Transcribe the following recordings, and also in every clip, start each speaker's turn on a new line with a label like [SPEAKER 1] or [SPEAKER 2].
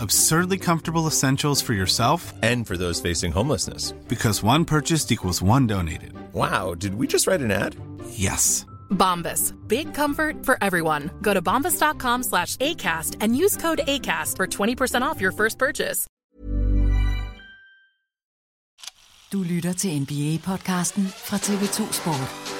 [SPEAKER 1] Absurdly comfortable essentials for yourself
[SPEAKER 2] And for those facing homelessness.
[SPEAKER 1] because one purchased equals one donated.
[SPEAKER 2] Wow, did we just write an ad?
[SPEAKER 1] Yes.
[SPEAKER 3] Bombas. Big comfort for everyone. Go to bombas.com slash ACAST and use code ACAST for 20% off your first purchase.
[SPEAKER 4] Du lytter til NBA-podcasten fra TV2 Sport.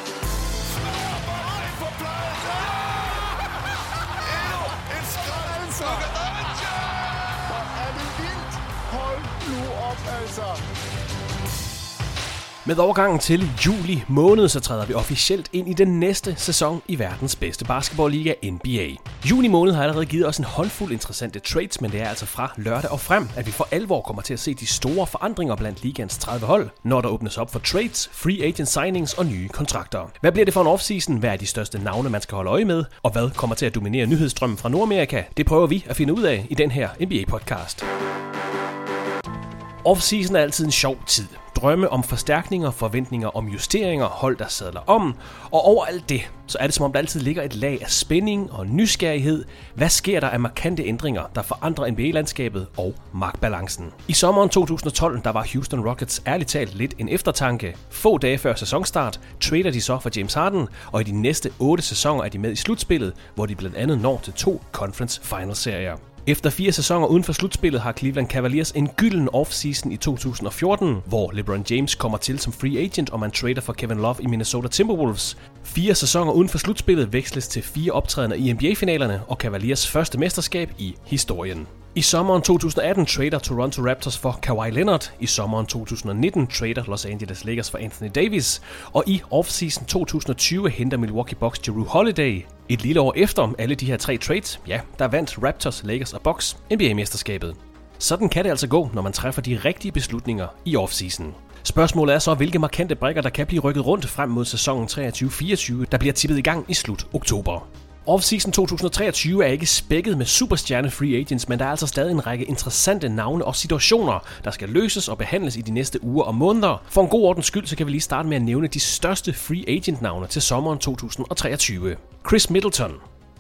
[SPEAKER 5] Med overgangen til juli måned, så træder vi officielt ind i den næste sæson i verdens bedste basketballliga NBA. Juni måned har allerede givet os en håndfuld interessante trades, men det er altså fra lørdag og frem, at vi for alvor kommer til at se de store forandringer blandt ligans 30 hold, når der åbnes op for trades, free agent signings og nye kontrakter. Hvad bliver det for en offseason? Hvad er de største navne, man skal holde øje med? Og hvad kommer til at dominere nyhedsstrømmen fra Nordamerika? Det prøver vi at finde ud af i den her NBA-podcast. Offseason er altid en sjov tid. Drømme om forstærkninger, forventninger om justeringer, hold der sadler om, og over alt det, så er det som om der altid ligger et lag af spænding og nysgerrighed. Hvad sker der af markante ændringer, der forandrer NBA-landskabet og magtbalancen? I sommeren 2012, der var Houston Rockets ærligt talt lidt en eftertanke. Få dage før sæsonstart trader de så for James Harden, og i de næste 8 sæsoner er de med i slutspillet, hvor de blandt andet når til to Conference Final-serier. Efter fire sæsoner uden for slutspillet har Cleveland Cavaliers en gylden offseason i 2014, hvor LeBron James kommer til som free agent, og man trader for Kevin Love i Minnesota Timberwolves. Fire sæsoner uden for slutspillet veksles til fire optrædener i NBA-finalerne og Cavaliers første mesterskab i historien. I sommeren 2018 trader Toronto Raptors for Kawhi Leonard. I sommeren 2019 trader Los Angeles Lakers for Anthony Davis. Og i offseason 2020 henter Milwaukee Bucks Drew Holiday. Et lille år efter alle de her tre trades, ja, der vandt Raptors, Lakers og Bucks NBA-mesterskabet. Sådan kan det altså gå, når man træffer de rigtige beslutninger i offseason. Spørgsmålet er så, hvilke markante brækker, der kan blive rykket rundt frem mod sæsonen 23-24, der bliver tippet i gang i slut oktober. Offseason 2023 er ikke spækket med superstjerne free agents, men der er altså stadig en række interessante navne og situationer, der skal løses og behandles i de næste uger og måneder. For en god ordens skyld, så kan vi lige starte med at nævne de største free agent navne til sommeren 2023. Chris Middleton,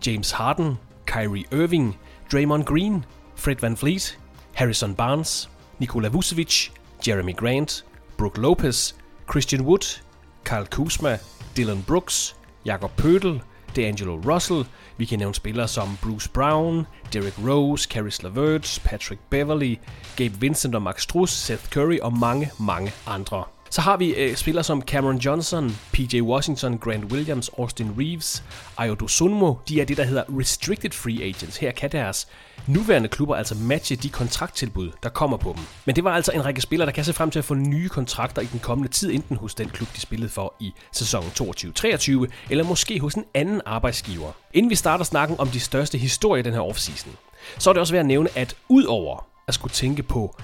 [SPEAKER 5] James Harden, Kyrie Irving, Draymond Green, Fred Van Vliet, Harrison Barnes, Nikola Vucevic, Jeremy Grant, Brook Lopez, Christian Wood, Kyle Kuzma, Dylan Brooks, Jakob Pødel, D'Angelo Russell. Vi kan nævne spillere som Bruce Brown, Derrick Rose, Caris LeVert, Patrick Beverly, Gabe Vincent og Max Strus, Seth Curry og mange, mange andre. Så har vi øh, spillere som Cameron Johnson, PJ Washington, Grant Williams, Austin Reeves, Ayodo Sunmo. De er det, der hedder Restricted Free Agents. Her kan deres nuværende klubber altså matche de kontrakttilbud, der kommer på dem. Men det var altså en række spillere, der kan se frem til at få nye kontrakter i den kommende tid, enten hos den klub, de spillede for i sæsonen 22-23, eller måske hos en anden arbejdsgiver. Inden vi starter snakken om de største historier i den her offseason, så er det også værd at nævne, at udover at skulle tænke på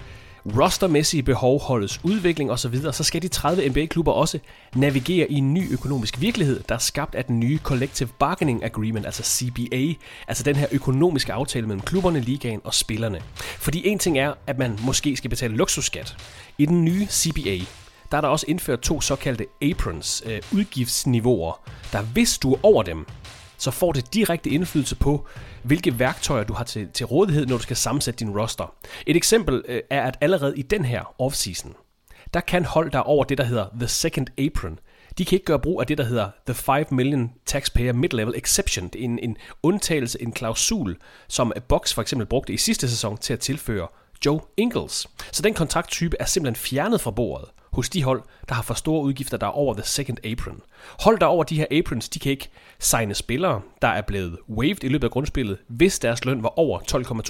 [SPEAKER 5] rostermæssige behov, holdets udvikling osv., så skal de 30 NBA-klubber også navigere i en ny økonomisk virkelighed, der er skabt af den nye Collective Bargaining Agreement, altså CBA, altså den her økonomiske aftale mellem klubberne, ligaen og spillerne. Fordi en ting er, at man måske skal betale luksusskat. I den nye CBA, der er der også indført to såkaldte aprons, øh, udgiftsniveauer, der hvis du er over dem, så får det direkte indflydelse på, hvilke værktøjer du har til, til rådighed, når du skal sammensætte din roster. Et eksempel øh, er, at allerede i den her offseason, der kan hold der over det, der hedder The Second Apron. De kan ikke gøre brug af det, der hedder The 5 Million Taxpayer Mid-Level Exception. Det er en, en undtagelse, en klausul, som Box for eksempel brugte i sidste sæson til at tilføre Joe Ingles. Så den kontrakttype er simpelthen fjernet fra bordet hos de hold, der har for store udgifter, der er over the second apron. Hold der over de her aprons, de kan ikke signe spillere, der er blevet waived i løbet af grundspillet, hvis deres løn var over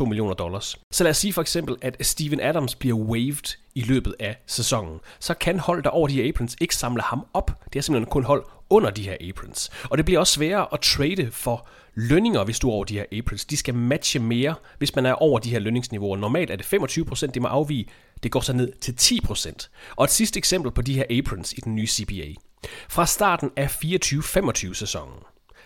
[SPEAKER 5] 12,2 millioner dollars. Så lad os sige for eksempel, at Steven Adams bliver waived i løbet af sæsonen. Så kan hold der over de her aprons ikke samle ham op. Det er simpelthen kun hold under de her aprons. Og det bliver også sværere at trade for lønninger, hvis du er over de her aprons. De skal matche mere, hvis man er over de her lønningsniveauer. Normalt er det 25%, det må afvige. Det går så ned til 10%. Og et sidste eksempel på de her aprons i den nye CBA. Fra starten af 24-25 sæsonen,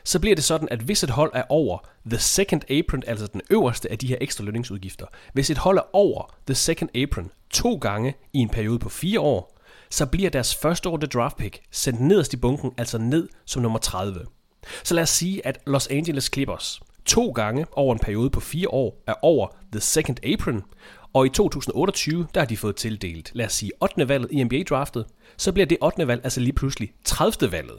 [SPEAKER 5] så bliver det sådan, at hvis et hold er over the second apron, altså den øverste af de her ekstra lønningsudgifter, hvis et hold er over the second apron to gange i en periode på fire år, så bliver deres første runde draft pick sendt nederst i bunken, altså ned som nummer 30. Så lad os sige, at Los Angeles Clippers to gange over en periode på fire år er over the second apron, og i 2028, der har de fået tildelt, lad os sige, 8. valget i NBA-draftet, så bliver det 8. valg altså lige pludselig 30. valget.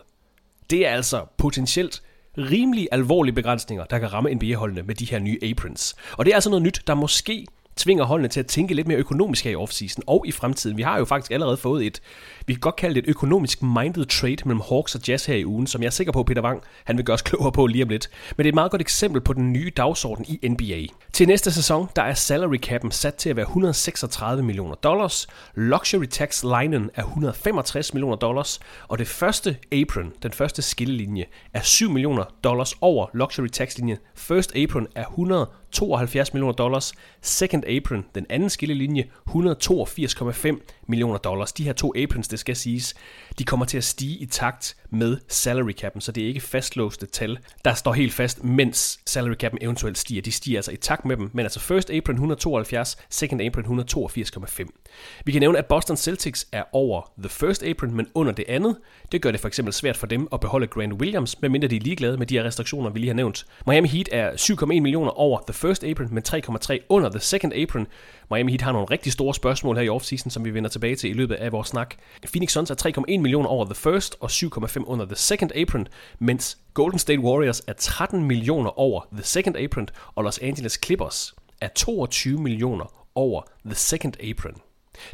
[SPEAKER 5] Det er altså potentielt rimelig alvorlige begrænsninger, der kan ramme NBA-holdene med de her nye aprons. Og det er altså noget nyt, der måske tvinger holdene til at tænke lidt mere økonomisk her i offseason og i fremtiden. Vi har jo faktisk allerede fået et, vi kan godt kalde det et økonomisk minded trade mellem Hawks og Jazz her i ugen, som jeg er sikker på, Peter Wang, han vil gøre os klogere på lige om lidt. Men det er et meget godt eksempel på den nye dagsorden i NBA. Til næste sæson, der er salary cap'en sat til at være 136 millioner dollars, luxury tax linen er 165 millioner dollars, og det første apron, den første skillelinje, er 7 millioner dollars over luxury tax linjen. First apron er 100 72 millioner dollars. Second apron, den anden skillelinje, 182,5 millioner dollars. De her to aprons, det skal siges, de kommer til at stige i takt med salary cap'en, så det er ikke fastlåste tal, der står helt fast, mens salary cap'en eventuelt stiger. De stiger altså i takt med dem, men altså first apron 172, second apron 182,5. Vi kan nævne, at Boston Celtics er over the first apron, men under det andet. Det gør det for eksempel svært for dem at beholde Grant Williams, medmindre de er ligeglade med de her restriktioner, vi lige har nævnt. Miami Heat er 7,1 millioner over the first apron, men 3,3 under the second apron. Miami Heat har nogle rigtig store spørgsmål her i offseason, som vi vender tilbage til i løbet af vores snak. Phoenix Suns er 3,1 millioner over the first og 7,5 under the second apron, mens Golden State Warriors er 13 millioner over the second apron, og Los Angeles Clippers er 22 millioner over the second apron.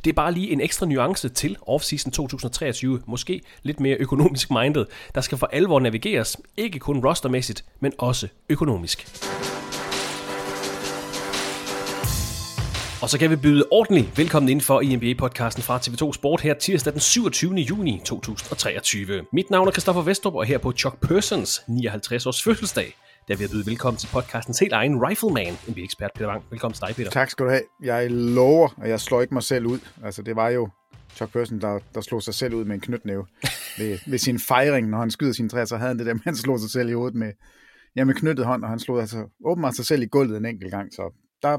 [SPEAKER 5] Det er bare lige en ekstra nuance til offseason 2023, måske lidt mere økonomisk minded, der skal for alvor navigeres, ikke kun rostermæssigt, men også økonomisk. Og så kan vi byde ordentligt velkommen ind for i NBA-podcasten fra TV2 Sport her tirsdag den 27. juni 2023. Mit navn er Christoffer Vestrup, og her på Chuck Persons 59 års fødselsdag, der vil jeg byde velkommen til podcastens helt egen Rifleman, NBA-ekspert Peter Wang. Velkommen til dig, Peter.
[SPEAKER 6] Tak skal du have. Jeg lover, at jeg slår ikke mig selv ud. Altså, det var jo Chuck Person, der, der slog sig selv ud med en knytnæve ved, ved sin fejring, når han skyder sine træer, så havde han det der, han slog sig selv i hovedet med, ja, med knyttet hånd, og han slog altså åbenbart sig selv i gulvet en enkelt gang, så der,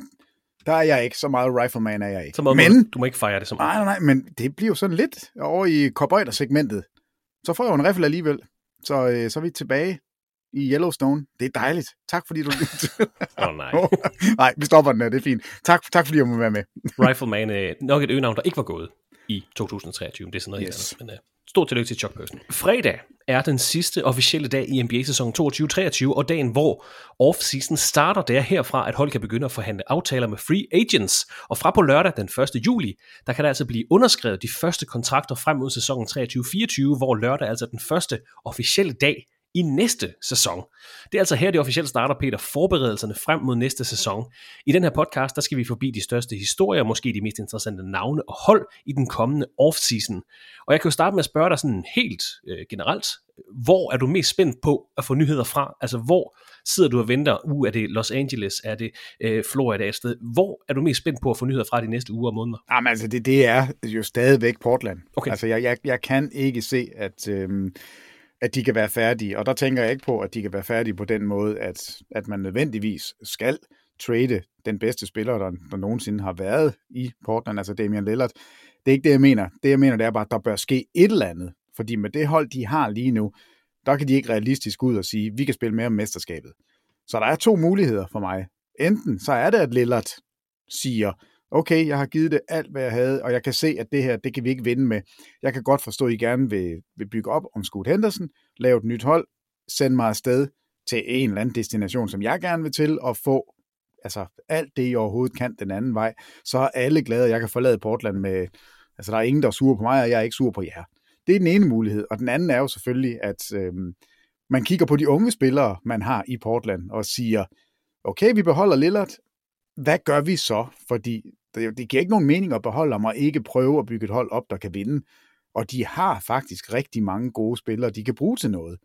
[SPEAKER 6] der er jeg ikke. Så meget rifleman er jeg ikke.
[SPEAKER 5] Så meget
[SPEAKER 6] men,
[SPEAKER 5] du, må ikke fejre det så
[SPEAKER 6] meget. Nej, nej, nej, men det bliver jo sådan lidt over i cowboyder-segmentet. Så får jeg jo en rifle alligevel. Så, øh, så er vi tilbage i Yellowstone. Det er dejligt. Tak fordi du...
[SPEAKER 5] Åh oh, nej.
[SPEAKER 6] nej, vi stopper den her. Det er fint. Tak, tak fordi jeg må være med.
[SPEAKER 5] Rifleman er nok et øgenavn, der ikke var gået i 2023. Det er sådan noget
[SPEAKER 6] yes.
[SPEAKER 5] helt andet. Men, uh, Stort tillykke til Chuck Person. Fredag er den sidste officielle dag i NBA-sæsonen 22-23, og dagen, hvor off-season starter, det er herfra, at hold kan begynde at forhandle aftaler med free agents. Og fra på lørdag den 1. juli, der kan der altså blive underskrevet de første kontrakter frem mod sæsonen 23-24, hvor lørdag er altså den første officielle dag i næste sæson. Det er altså her, det officielt starter, Peter, forberedelserne frem mod næste sæson. I den her podcast, der skal vi forbi de største historier, måske de mest interessante navne og hold i den kommende off-season. Og jeg kan jo starte med at spørge dig sådan helt øh, generelt, hvor er du mest spændt på at få nyheder fra? Altså, hvor sidder du og venter? Uh, er det Los Angeles? Er det øh, Florida et sted? Hvor er du mest spændt på at få nyheder fra de næste uger og måneder?
[SPEAKER 6] Jamen altså, det, det er jo stadigvæk Portland.
[SPEAKER 5] Okay.
[SPEAKER 6] Altså, jeg, jeg, jeg kan ikke se, at... Øhm, at de kan være færdige. Og der tænker jeg ikke på, at de kan være færdige på den måde, at, at man nødvendigvis skal trade den bedste spiller, der, der nogensinde har været i Portland, altså Damian Lillard. Det er ikke det, jeg mener. Det, jeg mener, det er bare, at der bør ske et eller andet. Fordi med det hold, de har lige nu, der kan de ikke realistisk ud og sige, vi kan spille mere om mesterskabet. Så der er to muligheder for mig. Enten så er det, at Lillard siger, okay, jeg har givet det alt, hvad jeg havde, og jeg kan se, at det her, det kan vi ikke vinde med. Jeg kan godt forstå, at I gerne vil, vil bygge op om Scoot Henderson, lave et nyt hold, sende mig afsted til en eller anden destination, som jeg gerne vil til, og få altså, alt det, I overhovedet kan den anden vej. Så er alle glade, at jeg kan forlade Portland med, altså der er ingen, der er sur på mig, og jeg er ikke sur på jer. Det er den ene mulighed, og den anden er jo selvfølgelig, at øh, man kigger på de unge spillere, man har i Portland, og siger, okay, vi beholder Lillard, hvad gør vi så? Fordi det, det giver ikke nogen mening at beholde ham og ikke prøve at bygge et hold op, der kan vinde. Og de har faktisk rigtig mange gode spillere, de kan bruge til noget.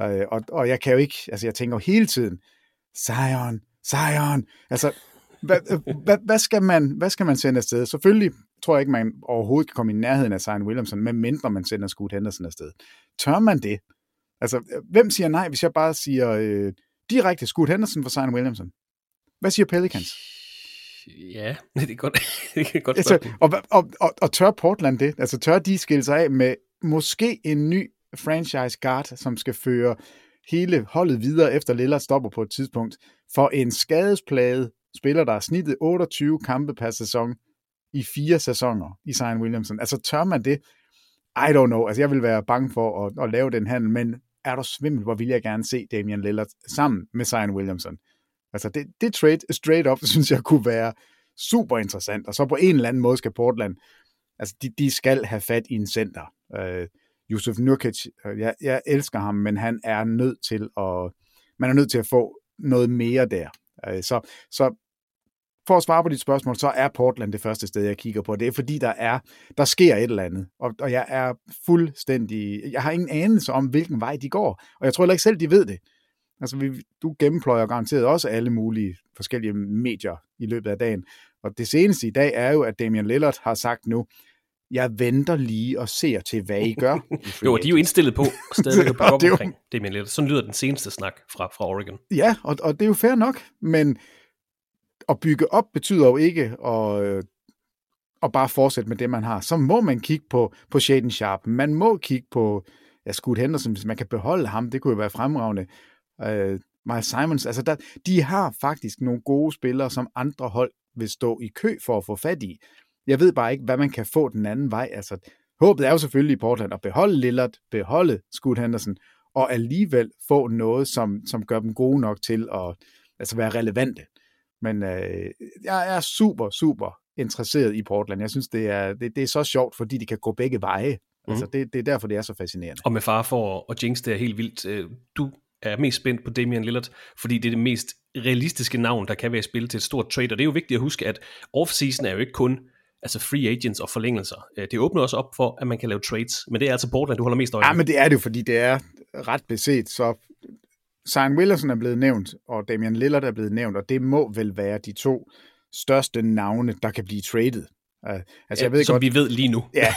[SPEAKER 6] Øh, og, og jeg kan jo ikke, altså jeg tænker jo hele tiden, Zion, Zion, altså hvad, øh, hvad, hvad, skal man, hvad skal man sende afsted? Selvfølgelig tror jeg ikke, man overhovedet kan komme i nærheden af Zion Williamson, medmindre man sender Scoot Henderson afsted. Tør man det? Altså, hvem siger nej, hvis jeg bare siger øh, direkte Scoot Henderson for Zion Williamson? Hvad siger Pelicans?
[SPEAKER 5] Ja, det er godt, det er godt
[SPEAKER 6] altså, og, og, og, og tør Portland det? Altså tør de skille sig af med måske en ny franchise guard, som skal føre hele holdet videre efter Lillard stopper på et tidspunkt, for en skadesplade spiller, der har snittet 28 kampe per sæson i fire sæsoner i Zion Williamson. Altså tør man det? I don't know. Altså jeg vil være bange for at, at lave den handel, men er du svimmel, hvor vil jeg gerne se Damian Lillard sammen med Zion Williamson. Altså det, det trade straight up, synes jeg kunne være super interessant. Og så på en eller anden måde skal Portland, altså de, de skal have fat i en center. Uh, Yusuf Nurkic, øh, jeg, jeg elsker ham, men han er nødt til at, man er nødt til at få noget mere der. Uh, så, så for at svare på dit spørgsmål, så er Portland det første sted, jeg kigger på. Det er fordi, der er, der sker et eller andet. Og, og jeg er fuldstændig, jeg har ingen anelse om, hvilken vej de går. Og jeg tror heller ikke selv, de ved det. Altså, vi, du gennempløjer garanteret også alle mulige forskellige medier i løbet af dagen. Og det seneste i dag er jo, at Damian Lillard har sagt nu, jeg venter lige og ser til, hvad I gør.
[SPEAKER 5] jo, de er jo indstillet på stadigvæk at bygge op omkring Damian Lillard. Sådan lyder den seneste snak fra, fra Oregon.
[SPEAKER 6] Ja, og, og det er jo fair nok, men at bygge op betyder jo ikke at, øh, at bare fortsætte med det, man har. Så må man kigge på, på Shaden Sharp. Man må kigge på ja, Scoot Henderson, hvis man kan beholde ham. Det kunne jo være fremragende øh, Miles Simons, altså der, de har faktisk nogle gode spillere, som andre hold vil stå i kø for at få fat i. Jeg ved bare ikke, hvad man kan få den anden vej. Altså, håbet er jo selvfølgelig i Portland at beholde Lillard, beholde Scoot Henderson, og alligevel få noget, som, som gør dem gode nok til at altså være relevante. Men øh, jeg er super, super interesseret i Portland. Jeg synes, det er, det, det er så sjovt, fordi de kan gå begge veje. Mm. Altså, det, det er derfor, det er så fascinerende.
[SPEAKER 5] Og med far for at jinx det er helt vildt. Øh, du er mest spændt på Damian Lillard, fordi det er det mest realistiske navn, der kan være spillet til et stort trade. Og det er jo vigtigt at huske, at off-season er jo ikke kun altså free agents og forlængelser. Øh, det åbner også op for, at man kan lave trades. Men det er altså Portland, du holder mest øje
[SPEAKER 6] med. Ja, men det er det jo, fordi det er ret beset. Så Zion Williamson er blevet nævnt, og Damian Lillard er blevet nævnt, og det må vel være de to største navne, der kan blive traded.
[SPEAKER 5] Uh, altså, ja, jeg ved som godt, vi ved lige nu.
[SPEAKER 6] Ja,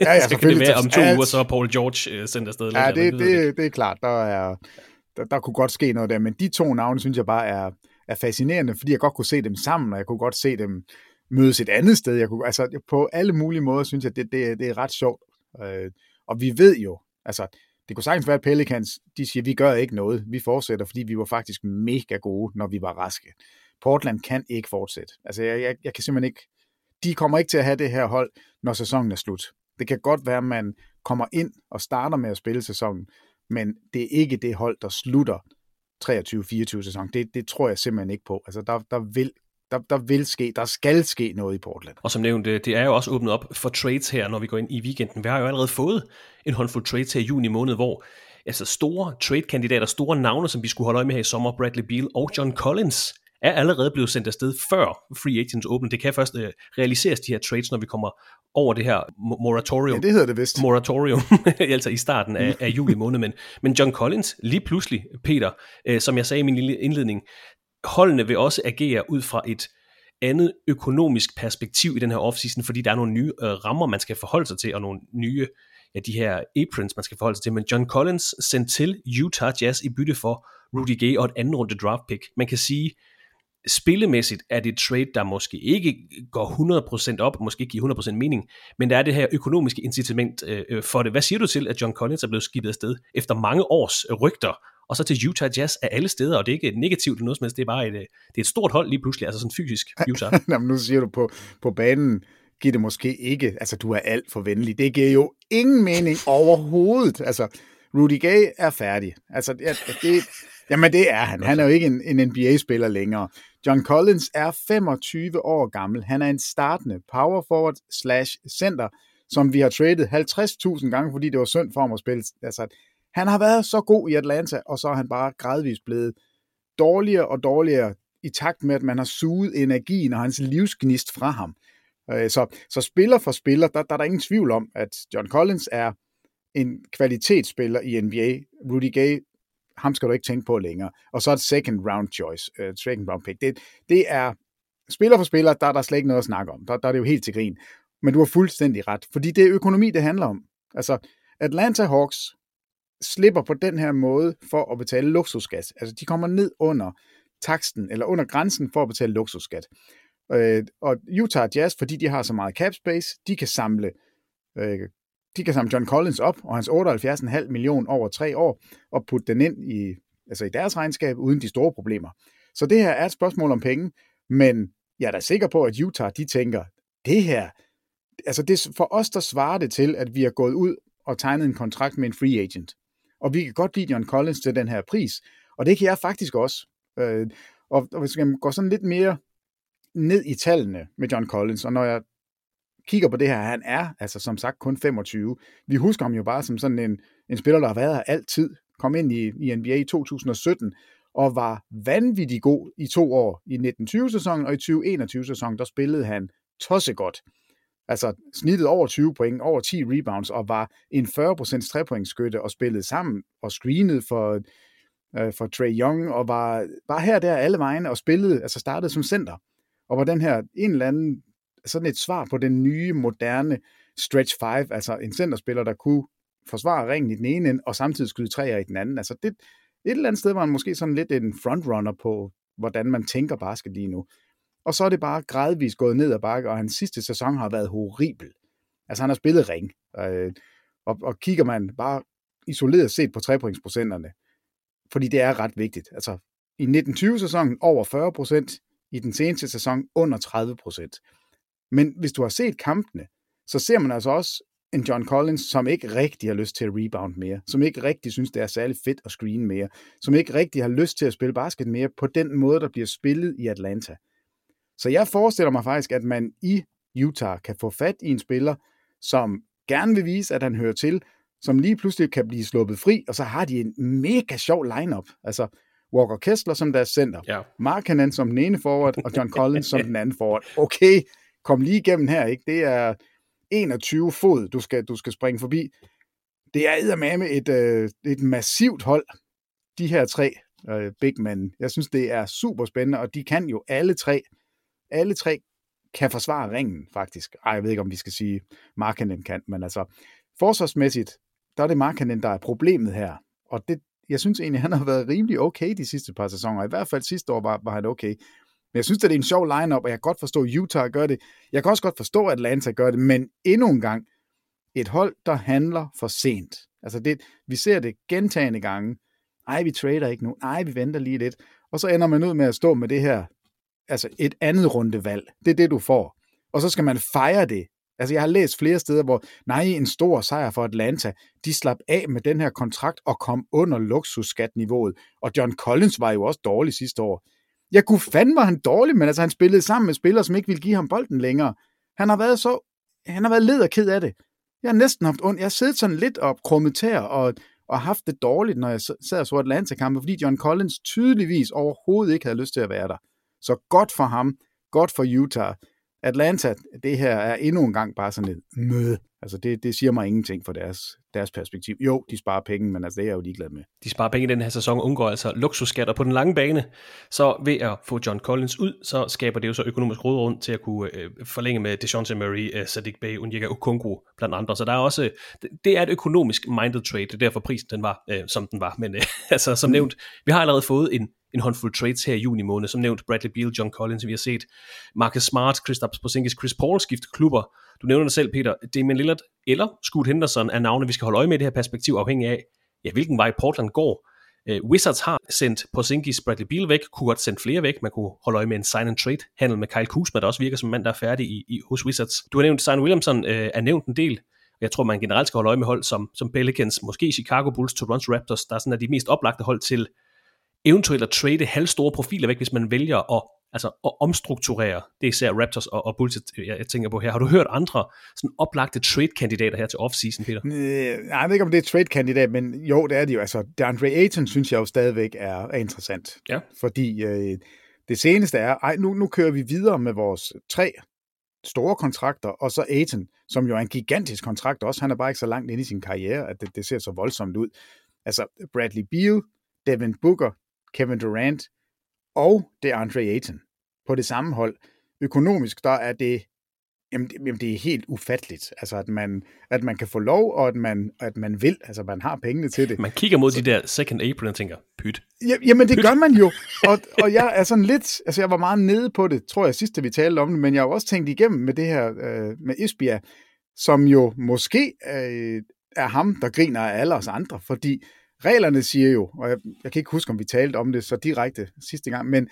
[SPEAKER 6] ja, ja
[SPEAKER 5] så kan det være om to uger, så er Paul George uh, sendt afsted.
[SPEAKER 6] Ja, det, det, det, det er klart. Der er, der, der kunne godt ske noget der, men de to navne, synes jeg bare er, er fascinerende, fordi jeg godt kunne se dem sammen, og jeg kunne godt se dem mødes et andet sted. Jeg kunne, altså, på alle mulige måder synes jeg, det, det, det er ret sjovt. Øh, og vi ved jo, altså, det kunne sagtens være, at Pelicans, de siger, vi gør ikke noget, vi fortsætter, fordi vi var faktisk mega gode, når vi var raske. Portland kan ikke fortsætte. Altså, jeg, jeg, jeg kan simpelthen ikke, de kommer ikke til at have det her hold, når sæsonen er slut. Det kan godt være, at man kommer ind og starter med at spille sæsonen, men det er ikke det hold, der slutter 23-24 sæson. Det, det tror jeg simpelthen ikke på. Altså, der, der vil der, der vil ske, der skal ske noget i Portland.
[SPEAKER 5] Og som nævnt, øh, det er jo også åbnet op for trades her, når vi går ind i weekenden. Vi har jo allerede fået en håndfuld trades her i juni måned, hvor altså store trade-kandidater, store navne, som vi skulle holde øje med her i sommer, Bradley Beal og John Collins, er allerede blevet sendt afsted før free agents åbent. Det kan først uh, realiseres, de her trades, når vi kommer over det her moratorium.
[SPEAKER 6] Ja, det hedder det vist.
[SPEAKER 5] Moratorium, altså i starten af, af juli måned. Men, men John Collins, lige pludselig, Peter, uh, som jeg sagde i min lille indledning, holdene vil også agere ud fra et andet økonomisk perspektiv i den her offseason, fordi der er nogle nye uh, rammer, man skal forholde sig til, og nogle nye ja, de her aprons, man skal forholde sig til. Men John Collins sendt til Utah Jazz i bytte for Rudy Gay og et andet runde draft pick. Man kan sige, spillemæssigt er det et trade, der måske ikke går 100% op, måske ikke giver 100% mening, men der er det her økonomiske incitament øh, øh, for det. Hvad siger du til, at John Collins er blevet skibet afsted efter mange års rygter, og så til Utah Jazz af alle steder, og det er ikke negativt eller noget som helst, det er bare et, øh, det er et stort hold lige pludselig, altså sådan fysisk Utah.
[SPEAKER 6] Jamen, nu siger du på, på banen, giver det måske ikke, altså du er alt for venlig, det giver jo ingen mening overhovedet, altså Rudy Gay er færdig, altså det, jamen det er han, han er jo ikke en, en NBA-spiller længere, John Collins er 25 år gammel. Han er en startende power forward slash center, som vi har traded 50.000 gange, fordi det var synd for ham at spille. Altså, han har været så god i Atlanta, og så er han bare gradvist blevet dårligere og dårligere i takt med, at man har suget energien og hans livsgnist fra ham. Øh, så, så spiller for spiller, der, der er der ingen tvivl om, at John Collins er en kvalitetsspiller i NBA. Rudy Gay ham skal du ikke tænke på længere. Og så et second round choice, uh, second round pick. Det, det er spiller for spiller, der er der slet ikke noget at snakke om. Der, der er det jo helt til grin. Men du har fuldstændig ret, fordi det er økonomi, det handler om. Altså, Atlanta Hawks slipper på den her måde for at betale luksusskat. Altså, de kommer ned under taksten, eller under grænsen for at betale luksusskat. Øh, og Utah Jazz, fordi de har så meget cap space, de kan samle øh, de kan samle John Collins op, og hans 78,5 million over tre år, og putte den ind i, altså i deres regnskab, uden de store problemer. Så det her er et spørgsmål om penge, men jeg er da sikker på, at Utah, de tænker, det her, altså det, for os, der svarer det til, at vi har gået ud og tegnet en kontrakt med en free agent. Og vi kan godt lide John Collins til den her pris, og det kan jeg faktisk også. Øh, og, og hvis vi går sådan lidt mere ned i tallene med John Collins, og når jeg kigger på det her, han er altså som sagt kun 25. Vi husker ham jo bare som sådan en, en spiller, der har været her altid. Kom ind i, i NBA i 2017 og var vanvittig god i to år. I 1920-sæsonen og i 2021-sæsonen, der spillede han tosse godt. Altså snittet over 20 point, over 10 rebounds, og var en 40% trepointskytte og spillede sammen og screenede for, øh, for Trey Young, og var bare her der alle vegne og spillede, altså startede som center. Og var den her en eller anden sådan et svar på den nye, moderne stretch 5, altså en centerspiller, der kunne forsvare ringen i den ene ende, og samtidig skyde træer i den anden. Altså det, et eller andet sted var han måske sådan lidt en frontrunner på, hvordan man tænker basket lige nu. Og så er det bare gradvist gået ned ad bakke, og hans sidste sæson har været horribel. Altså han har spillet ring, øh, og, og kigger man bare isoleret set på trepointsprocenterne, fordi det er ret vigtigt. Altså i 1920-sæsonen over 40 procent, i den seneste sæson under 30 procent. Men hvis du har set kampene, så ser man altså også en John Collins, som ikke rigtig har lyst til at rebound mere, som ikke rigtig synes, det er særlig fedt at screen mere, som ikke rigtig har lyst til at spille basket mere på den måde, der bliver spillet i Atlanta. Så jeg forestiller mig faktisk, at man i Utah kan få fat i en spiller, som gerne vil vise, at han hører til, som lige pludselig kan blive sluppet fri, og så har de en mega sjov lineup. Altså Walker Kessler som deres center, ja. Mark Hanan som den ene forward, og John Collins som den anden forward. Okay, kom lige igennem her, ikke? Det er 21 fod, du skal, du skal springe forbi. Det er med et, øh, et massivt hold, de her tre øh, big men. Jeg synes, det er super spændende, og de kan jo alle tre, alle tre kan forsvare ringen, faktisk. Ej, jeg ved ikke, om vi skal sige, Markkanen kan, men altså, forsvarsmæssigt, der er det Markkanen, der er problemet her. Og det, jeg synes egentlig, han har været rimelig okay de sidste par sæsoner. I hvert fald sidste år var, var han okay. Men jeg synes, at det er en sjov lineup, og jeg kan godt forstå, at Utah gør det. Jeg kan også godt forstå, at Atlanta gør det, men endnu en gang, et hold, der handler for sent. Altså det, vi ser det gentagende gange. Ej, vi trader ikke nu. Ej, vi venter lige lidt. Og så ender man ud med at stå med det her, altså et andet rundevalg. Det er det, du får. Og så skal man fejre det Altså, jeg har læst flere steder, hvor, nej, en stor sejr for Atlanta, de slap af med den her kontrakt og kom under luksusskatniveauet. Og John Collins var jo også dårlig sidste år. Jeg kunne fandme var han dårlig, men altså, han spillede sammen med spillere, som ikke ville give ham bolden længere. Han har været så, han har været led og ked af det. Jeg har næsten haft ondt. Jeg har siddet sådan lidt op, krummet tær og, og haft det dårligt, når jeg sad og så Atlanta-kampe, fordi John Collins tydeligvis overhovedet ikke havde lyst til at være der. Så godt for ham, godt for Utah. Atlanta, det her er endnu en gang bare sådan et møde. Altså det, det siger mig ingenting for deres, deres perspektiv. Jo, de sparer penge, men altså det er jeg jo ligeglad med.
[SPEAKER 5] De sparer penge i den her sæson undgår altså luksusskatter på den lange bane. Så ved at få John Collins ud, så skaber det jo så økonomisk rådrum til at kunne øh, forlænge med DeJounte Murray, øh, Sadiq Bey, Onyeka Okongwu blandt andre. Så der er også, det er et økonomisk minded trade, det er derfor prisen den var, øh, som den var. Men øh, altså som nævnt, vi har allerede fået en en håndfuld trades her i juni måned. Som nævnt, Bradley Beal, John Collins, vi har set Marcus Smart, Kristaps Porzingis, Chris Paul skifte klubber. Du nævner det selv, Peter. Damian Lillard eller Scoot Henderson er navne, vi skal holde øje med i det her perspektiv, afhængig af, ja, hvilken vej Portland går. Uh, Wizards har sendt Porzingis, Bradley Beal væk, kunne godt sende flere væk. Man kunne holde øje med en sign and trade handel med Kyle Kuzma, der også virker som en mand, der er færdig i, i, hos Wizards. Du har nævnt, Zion Williamson uh, er nævnt en del. Jeg tror, man generelt skal holde øje med hold som, som Pelicans, måske Chicago Bulls, Toronto Raptors, der er sådan er de mest oplagte hold til eventuelt at trade halvstore profiler væk, hvis man vælger at, altså, at omstrukturere. Det er især Raptors og, og Bulls, jeg, jeg tænker på her. Har du hørt andre sådan oplagte trade-kandidater her til offseason, Peter?
[SPEAKER 6] Øh, jeg ved ikke, om det er trade-kandidat, men jo, det er det jo. Altså, DeAndre Ayton synes jeg jo stadigvæk er, er interessant.
[SPEAKER 5] Ja.
[SPEAKER 6] Fordi øh, det seneste er, ej, nu, nu kører vi videre med vores tre store kontrakter, og så Ayton, som jo er en gigantisk kontrakt også. Han er bare ikke så langt inde i sin karriere, at det, det ser så voldsomt ud. Altså, Bradley Beal, Devin Booker, Kevin Durant og det Andre Ayton på det samme hold. Økonomisk, der er det, jamen, det, jamen det er helt ufatteligt, altså at man, at man kan få lov, og at man, at man vil, altså man har pengene til det.
[SPEAKER 5] Man kigger mod de der second apron og tænker, pyt.
[SPEAKER 6] Ja, jamen det pyt. gør man jo, og, og jeg er sådan lidt, altså jeg var meget nede på det, tror jeg sidst, vi talte om det, men jeg har også tænkt igennem med det her, øh, med Esbjerg, som jo måske øh, er ham, der griner af alle os andre, fordi reglerne siger jo, og jeg, jeg kan ikke huske, om vi talte om det så direkte sidste gang, men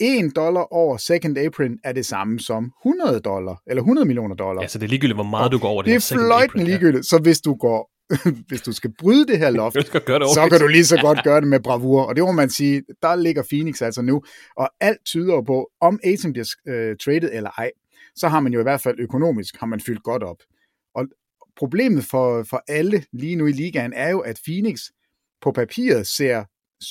[SPEAKER 6] 1 dollar over second apron er det samme som 100 dollar, eller 100 millioner dollar.
[SPEAKER 5] Ja, så det er ligegyldigt, hvor meget og du går over
[SPEAKER 6] det, det er fløjtende ligegyldigt, så hvis du går hvis du skal bryde det her loft,
[SPEAKER 5] det
[SPEAKER 6] så kan du lige så godt gøre det med bravur. Og det må man sige, der ligger Phoenix altså nu. Og alt tyder på, om Aiton bliver øh, traded eller ej, så har man jo i hvert fald økonomisk, har man fyldt godt op. Og problemet for, for alle lige nu i ligaen er jo, at Phoenix på papiret ser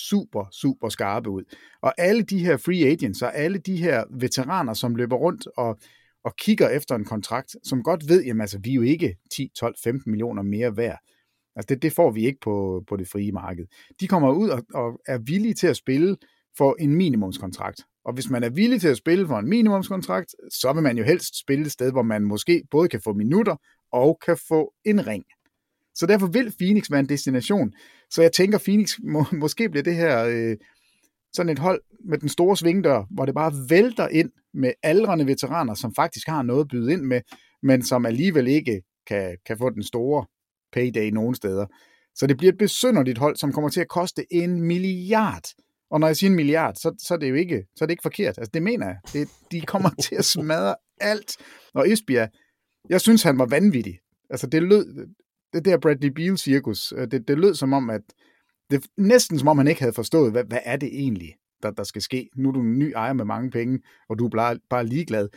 [SPEAKER 6] super, super skarpe ud. Og alle de her free agents og alle de her veteraner, som løber rundt og, og kigger efter en kontrakt, som godt ved, jamen altså, vi er jo ikke 10, 12, 15 millioner mere værd. Altså det, det får vi ikke på, på det frie marked. De kommer ud og, og er villige til at spille for en minimumskontrakt. Og hvis man er villig til at spille for en minimumskontrakt, så vil man jo helst spille et sted, hvor man måske både kan få minutter og kan få en ring. Så derfor vil Phoenix være en destination. Så jeg tænker, Phoenix må, måske bliver det her øh, sådan et hold med den store svingdør, hvor det bare vælter ind med aldrende veteraner, som faktisk har noget at byde ind med, men som alligevel ikke kan, kan få den store payday nogen steder. Så det bliver et besynderligt hold, som kommer til at koste en milliard. Og når jeg siger en milliard, så, så, er, det jo ikke, så er det ikke forkert. Altså, det mener jeg. Det, de kommer til at smadre alt. Og Esbjerg, jeg synes, han var vanvittig. Altså, det lød, det der Bradley Beal-cirkus, øh, det, det lød som om, at det næsten som om han ikke havde forstået, hvad, hvad er det egentlig, der, der skal ske. Nu er du en ny ejer med mange penge, og du er bare, bare ligeglad.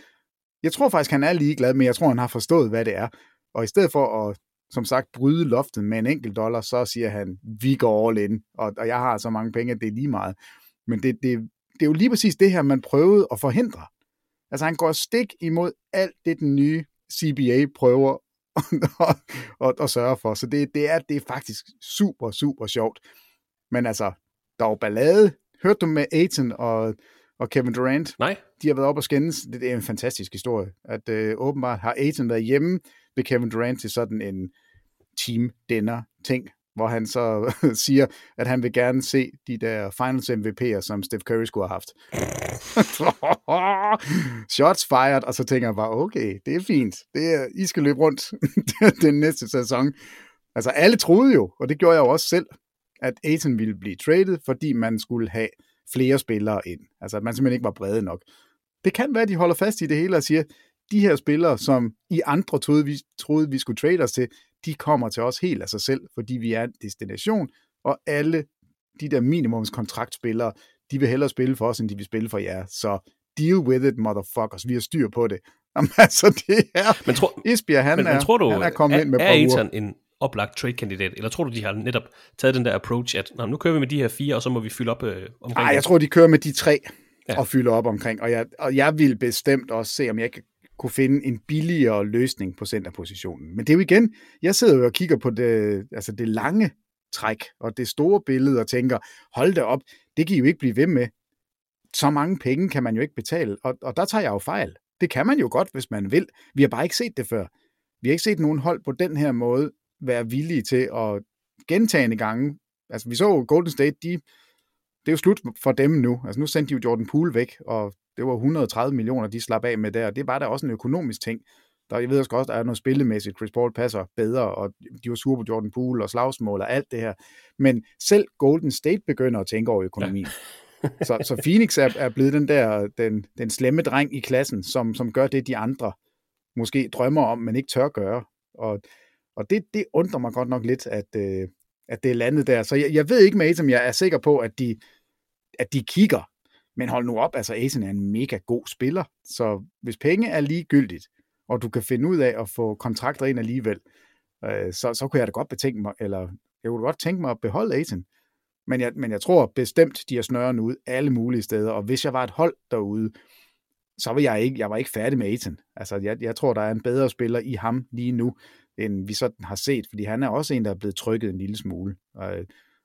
[SPEAKER 6] Jeg tror faktisk, han er ligeglad, men jeg tror, han har forstået, hvad det er. Og i stedet for at, som sagt, bryde loftet med en enkelt dollar, så siger han, vi går all in, og, og jeg har så mange penge, at det er lige meget. Men det, det, det er jo lige præcis det her, man prøvede at forhindre. Altså han går stik imod alt det, den nye CBA prøver og, og, og sørge for. Så det, det, er, det er faktisk super, super sjovt. Men altså, der var ballade. Hørte du med Aiton og, og Kevin Durant?
[SPEAKER 5] Nej.
[SPEAKER 6] De har været op og skændes. Det, det er en fantastisk historie. At øh, åbenbart har Aiton været hjemme ved Kevin Durant til sådan en team dinner ting, hvor han så siger, at han vil gerne se de der finals MVP'er, som Steph Curry skulle have haft. Shots fired, og så tænker jeg bare, okay, det er fint. Det er, I skal løbe rundt den næste sæson. Altså alle troede jo, og det gjorde jeg jo også selv, at Aiton ville blive traded, fordi man skulle have flere spillere ind. Altså at man simpelthen ikke var brede nok. Det kan være, at de holder fast i det hele og siger, de her spillere, som i andre troede, vi, troede, vi skulle trade os til, de kommer til os helt af sig selv, fordi vi er en destination, og alle de der minimumskontraktspillere, de vil hellere spille for os, end de vil spille for jer. Så deal with it, motherfuckers. Vi har styr på det. Jamen, altså, det er...
[SPEAKER 5] Men tror,
[SPEAKER 6] Esbjerg, han,
[SPEAKER 5] men,
[SPEAKER 6] er,
[SPEAKER 5] men tror du,
[SPEAKER 6] han er kommet
[SPEAKER 5] er,
[SPEAKER 6] ind med
[SPEAKER 5] er Ethan en oplagt trade-kandidat, eller tror du, de har netop taget den der approach, at nu kører vi med de her fire, og så må vi fylde op øh, omkring
[SPEAKER 6] Nej, jeg tror, de kører med de tre
[SPEAKER 5] ja.
[SPEAKER 6] og fylder op omkring. Og jeg, og jeg vil bestemt også se, om jeg kan kunne finde en billigere løsning på centerpositionen. Men det er jo igen, jeg sidder jo og kigger på det, altså det lange træk og det store billede og tænker, hold da op, det kan I jo ikke blive ved med. Så mange penge kan man jo ikke betale, og, og der tager jeg jo fejl. Det kan man jo godt, hvis man vil. Vi har bare ikke set det før. Vi har ikke set nogen hold på den her måde være villige til at gentagende gange. Altså vi så Golden State, de, det er jo slut for dem nu. Altså nu sendte de jo Jordan Poole væk, og det var 130 millioner, de slap af med der. Det var da også en økonomisk ting. Der, jeg ved også godt, at der er noget spillemæssigt. Chris Paul passer bedre, og de var sure på Jordan Poole og slagsmål og alt det her. Men selv Golden State begynder at tænke over økonomien. Ja. så, så Phoenix er, er blevet den der den, den slemme dreng i klassen, som, som gør det, de andre måske drømmer om, men ikke tør gøre. Og, og det, det undrer mig godt nok lidt, at, øh, at det er landet der. Så jeg, jeg ved ikke med Aiton, jeg er sikker på, at de, at de kigger. Men hold nu op, altså Asen er en mega god spiller. Så hvis penge er ligegyldigt, og du kan finde ud af at få kontrakter ind alligevel, øh, så, så kunne jeg da godt betænke mig, eller jeg kunne godt tænke mig at beholde Aiton. Men jeg, men jeg tror bestemt, de har snøren ud alle mulige steder, og hvis jeg var et hold derude, så var jeg ikke, jeg var ikke færdig med Aiton. Altså, jeg, jeg tror, der er en bedre spiller i ham lige nu, end vi sådan har set, fordi han er også en, der er blevet trykket en lille smule. Og,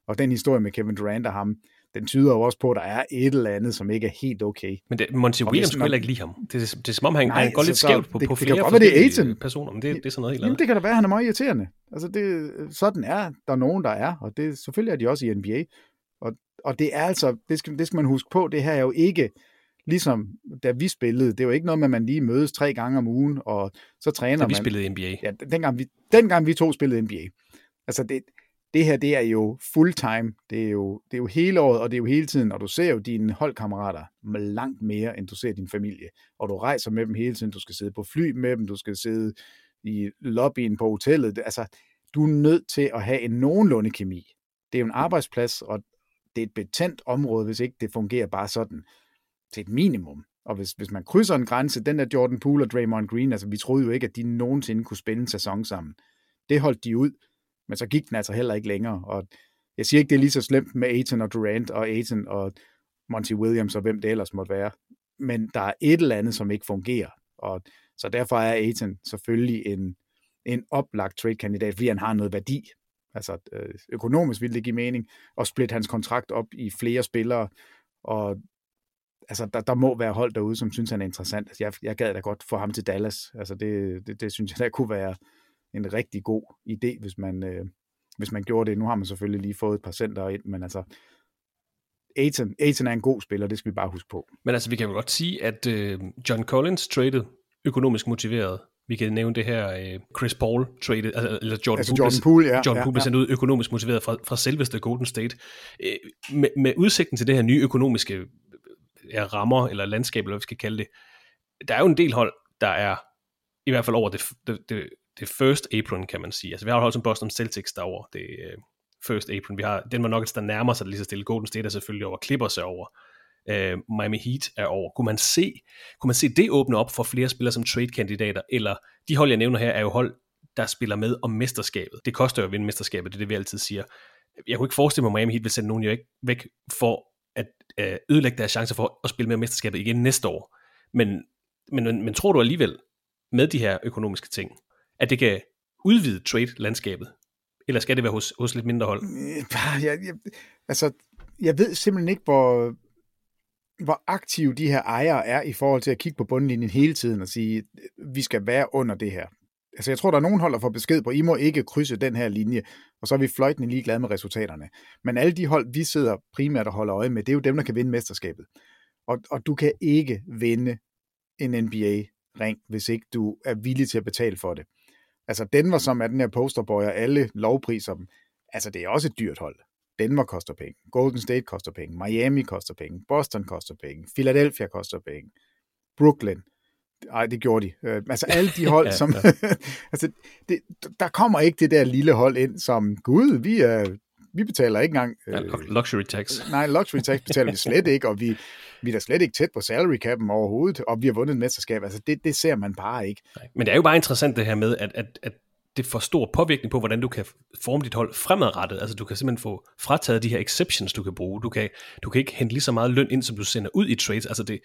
[SPEAKER 6] og den historie med Kevin Durant og ham, den tyder jo også på, at der er et eller andet, som ikke er helt okay.
[SPEAKER 5] Men det, Monty Williams skulle
[SPEAKER 6] man-
[SPEAKER 5] heller ikke lide ham. Det, er- det er som om, han,
[SPEAKER 6] Nej,
[SPEAKER 5] han går lidt skævt på,
[SPEAKER 6] det-
[SPEAKER 5] på
[SPEAKER 6] det kan
[SPEAKER 5] flere
[SPEAKER 6] godt være, det er
[SPEAKER 5] personer, men det, det er sådan noget helt
[SPEAKER 6] Jamen,
[SPEAKER 5] andet.
[SPEAKER 6] det kan da være, at han er meget irriterende. Altså, det, sådan er der er nogen, der er, og det, selvfølgelig er de også i NBA. Og, og det er altså, det skal, det skal man huske på, det her er jo ikke, ligesom da vi spillede, det var ikke noget med, at man lige mødes tre gange om ugen, og så træner
[SPEAKER 5] Da vi
[SPEAKER 6] man.
[SPEAKER 5] spillede NBA.
[SPEAKER 6] Ja, dengang vi, dengang vi to spillede NBA. Altså det, det her, det er jo full time. Det er jo, det er jo hele året, og det er jo hele tiden, og du ser jo dine holdkammerater med langt mere, end du ser din familie. Og du rejser med dem hele tiden. Du skal sidde på fly med dem, du skal sidde i lobbyen på hotellet. Altså, du er nødt til at have en nogenlunde kemi. Det er jo en arbejdsplads, og det er et betændt område, hvis ikke det fungerer bare sådan til et minimum. Og hvis, hvis man krydser en grænse, den der Jordan Poole og Draymond Green, altså vi troede jo ikke, at de nogensinde kunne spille en sæson sammen. Det holdt de ud, men så gik den altså heller ikke længere. Og jeg siger ikke, det er lige så slemt med Aiton og Durant og Aiton og Monty Williams og hvem det ellers måtte være. Men der er et eller andet, som ikke fungerer. Og så derfor er Aiton selvfølgelig en, en oplagt trade-kandidat, fordi han har noget værdi. Altså øh, økonomisk ville det give mening at splitte hans kontrakt op i flere spillere, og altså, der, der må være hold derude, som synes, han er interessant. Altså, jeg, jeg gad da godt få ham til Dallas. Altså, det, det, det synes jeg, der kunne være en rigtig god idé, hvis man, øh, hvis man gjorde det. Nu har man selvfølgelig lige fået et par center ind, men altså, Aiton, Aiton er en god spiller, det skal vi bare huske på.
[SPEAKER 5] Men altså, vi kan jo godt sige, at øh, John Collins traded økonomisk motiveret. Vi kan nævne det her øh, Chris Paul traded, altså, eller Jordan
[SPEAKER 6] Altså
[SPEAKER 5] Poole,
[SPEAKER 6] Jordan Poole, ja,
[SPEAKER 5] Jordan
[SPEAKER 6] ja,
[SPEAKER 5] Poole
[SPEAKER 6] ja.
[SPEAKER 5] sendt ud økonomisk motiveret fra, fra selveste Golden State. Øh, med, med udsigten til det her nye økonomiske øh, ja, rammer, eller landskab, eller hvad vi skal kalde det, der er jo en del hold, der er i hvert fald over det, det, det, det first apron, kan man sige. Altså, vi har et hold som Boston Celtics derovre, det er øh, first apron. Vi har den var Nuggets, der nærmer sig lige så stille. Golden State er selvfølgelig over, Clippers er over. Øh, Miami Heat er over. Kunne man, se, kunne man se det åbne op for flere spillere som trade-kandidater, eller de hold, jeg nævner her, er jo hold, der spiller med om mesterskabet. Det koster jo at vinde mesterskabet, det er det, vi altid siger. Jeg kunne ikke forestille mig, at Miami Heat vil sende nogen jo ikke væk for at øh, ødelægge deres chancer for at spille med om mesterskabet igen næste år. Men, men, men, men tror du alligevel, med de her økonomiske ting, at det kan udvide trade-landskabet? Eller skal det være hos, hos lidt mindre hold?
[SPEAKER 6] Øh, jeg, jeg, altså, jeg ved simpelthen ikke, hvor, hvor aktive de her ejere er i forhold til at kigge på bundlinjen hele tiden og sige, øh, vi skal være under det her. Altså, jeg tror, der er nogen hold, der får besked på, I må ikke krydse den her linje, og så er vi fløjtende ligeglade med resultaterne. Men alle de hold, vi sidder primært og holder øje med, det er jo dem, der kan vinde mesterskabet. Og, og du kan ikke vinde en NBA-ring, hvis ikke du er villig til at betale for det. Altså Denver, som er den her posterboy, og alle lovpriser dem, altså det er også et dyrt hold. Denver koster penge, Golden State koster penge, Miami koster penge, Boston koster penge, Philadelphia koster penge, Brooklyn. ej, det gjorde de. Øh, altså alle de hold,
[SPEAKER 5] Ja,
[SPEAKER 6] som... altså, det, der kommer ikke det der lille hold ind, som, gud, vi, er, vi betaler ikke engang...
[SPEAKER 5] Ja,
[SPEAKER 6] Øh,
[SPEAKER 5] luxury tax.
[SPEAKER 6] nej, luxury tax betaler vi slet ikke, og vi, vi er da slet ikke tæt på salary cap'en overhovedet, og vi har vundet et mesterskab. Altså, det, det ser man bare ikke.
[SPEAKER 5] Men det er jo bare interessant det her med, at, at, at det får stor påvirkning på, hvordan du kan forme dit hold fremadrettet. Altså du kan simpelthen få frataget de her exceptions, du kan bruge. Du kan, du kan ikke hente lige så meget løn ind, som du sender ud i trades. Altså det,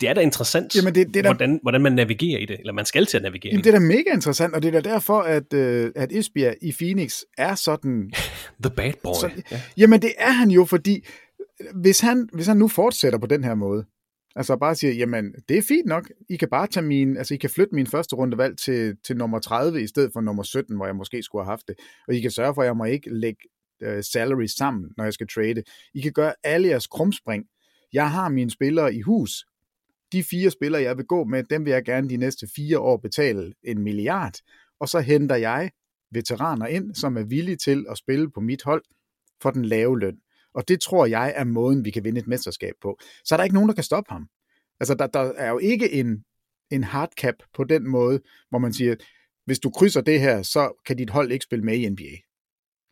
[SPEAKER 5] det er da interessant,
[SPEAKER 6] Jamen, det- det er da-
[SPEAKER 5] hvordan, hvordan man navigerer i det. Eller man skal til at navigere
[SPEAKER 6] Jamen,
[SPEAKER 5] i
[SPEAKER 6] det
[SPEAKER 5] det.
[SPEAKER 6] er da mega interessant, og det er da derfor, at, øh, at Esbjerg i Phoenix er sådan...
[SPEAKER 5] The bad boy.
[SPEAKER 6] Så,
[SPEAKER 5] ja.
[SPEAKER 6] Jamen, det er han jo, fordi hvis han, hvis han nu fortsætter på den her måde, altså bare siger, jamen, det er fint nok, I kan bare tage min, altså I kan flytte min første rundevalg til, til nummer 30 i stedet for nummer 17, hvor jeg måske skulle have haft det, og I kan sørge for, at jeg må ikke lægge øh, salary sammen, når jeg skal trade. I kan gøre alle jeres krumspring. Jeg har mine spillere i hus. De fire spillere, jeg vil gå med, dem vil jeg gerne de næste fire år betale en milliard, og så henter jeg veteraner ind, som er villige til at spille på mit hold for den lave løn. Og det tror jeg er måden, vi kan vinde et mesterskab på. Så er der ikke nogen, der kan stoppe ham. Altså, der, der er jo ikke en, en hard cap på den måde, hvor man siger, hvis du krydser det her, så kan dit hold ikke spille med i NBA.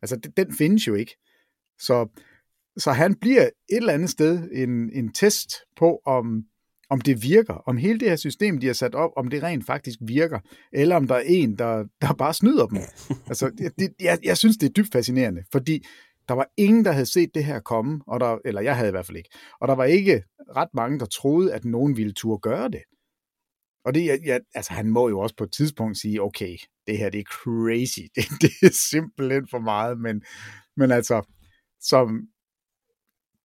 [SPEAKER 6] Altså, den findes jo ikke. Så, så han bliver et eller andet sted en, en test på, om, om det virker, om hele det her system, de har sat op, om det rent faktisk virker, eller om der er en, der, der bare snyder dem. Altså, det, jeg, jeg synes, det er dybt fascinerende, fordi der var ingen, der havde set det her komme, og der, eller jeg havde i hvert fald ikke. Og der var ikke ret mange, der troede, at nogen ville turde gøre det. Og det, jeg, jeg, altså, han må jo også på et tidspunkt sige, okay, det her det er crazy. Det, det er simpelthen for meget, men, men altså, som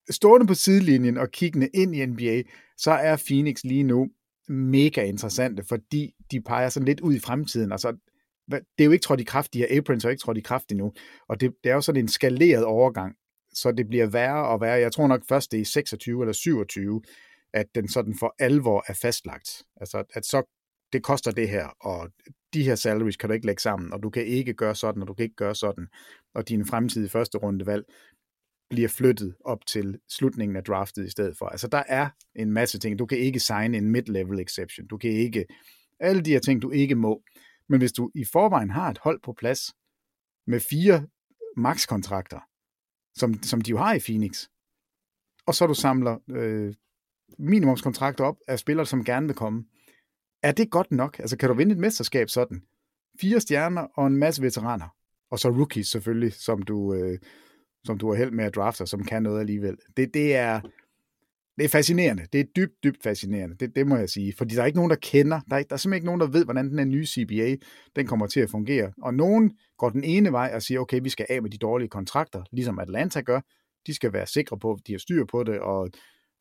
[SPEAKER 6] stående på sidelinjen og kiggende ind i NBA, så er Phoenix lige nu mega interessante, fordi de peger sådan lidt ud i fremtiden. Altså, det er jo ikke trådt i kraft, de her aprons er ikke trådt i kraft endnu, og det, det er jo sådan en skaleret overgang, så det bliver værre og værre. Jeg tror nok først, det er i 26 eller 27, at den sådan for alvor er fastlagt. Altså, at så det koster det her, og de her salaries kan du ikke lægge sammen, og du kan ikke gøre sådan, og du kan ikke gøre sådan, og din fremtidige første rundevalg bliver flyttet op til slutningen af draftet i stedet for. Altså, der er en masse ting. Du kan ikke signe en mid-level exception. Du kan ikke... Alle de her ting, du ikke må. Men hvis du i forvejen har et hold på plads med fire max-kontrakter, som, som de jo har i Phoenix, og så du samler øh, minimumskontrakter op af spillere, som gerne vil komme, er det godt nok? Altså, kan du vinde et mesterskab sådan? Fire stjerner og en masse veteraner. Og så rookies selvfølgelig, som du, øh, som du har held med at drafte, som kan noget alligevel. Det, det er... Det er fascinerende. Det er dybt, dybt fascinerende. Det, det må jeg sige. Fordi der er ikke nogen, der kender. Der er, der er simpelthen ikke nogen, der ved, hvordan den her nye CBA den kommer til at fungere. Og nogen går den ene vej og siger, okay, vi skal af med de dårlige kontrakter, ligesom Atlanta gør. De skal være sikre på, at de har styr på det, og,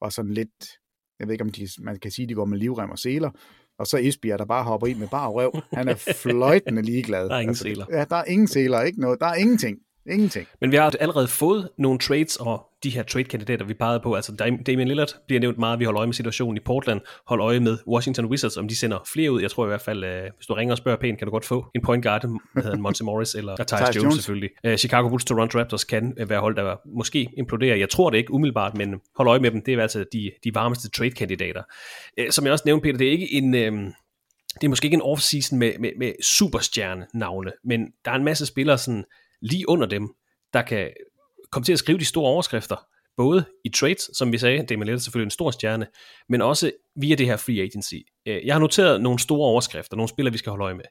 [SPEAKER 6] og sådan lidt, jeg ved ikke, om de, man kan sige, at de går med livrem og seler. Og så Esbjerg, der bare hopper ind med bare røv. Han er fløjtende ligeglad.
[SPEAKER 5] Der er ingen seler.
[SPEAKER 6] Ja, der er ingen seler, ikke noget. Der er ingenting. Ingenting.
[SPEAKER 5] Men vi har allerede fået nogle trades, og de her trade-kandidater, vi pegede på, altså Damian Lillard bliver nævnt meget, vi holder øje med situationen i Portland, hold øje med Washington Wizards, om de sender flere ud. Jeg tror i hvert fald, øh, hvis du ringer og spørger pænt, kan du godt få en point guard, der hedder Monty Morris, eller Tyus Jones,
[SPEAKER 6] Jones.
[SPEAKER 5] selvfølgelig. Øh, Chicago Bulls, Toronto Raptors kan øh, være hold, der måske imploderer. Jeg tror det ikke umiddelbart, men hold øje med dem. Det er altså de, de varmeste trade-kandidater. Øh, som jeg også nævnte, Peter, det er ikke en... Øh, det er måske ikke en off-season med, med, med superstjerne-navne, men der er en masse spillere sådan lige under dem, der kan komme til at skrive de store overskrifter, både i trades, som vi sagde, Damian Lillard er selvfølgelig en stor stjerne, men også via det her free agency. Øh, Jeg har noteret nogle store overskrifter, nogle spillere, vi skal holde øje med.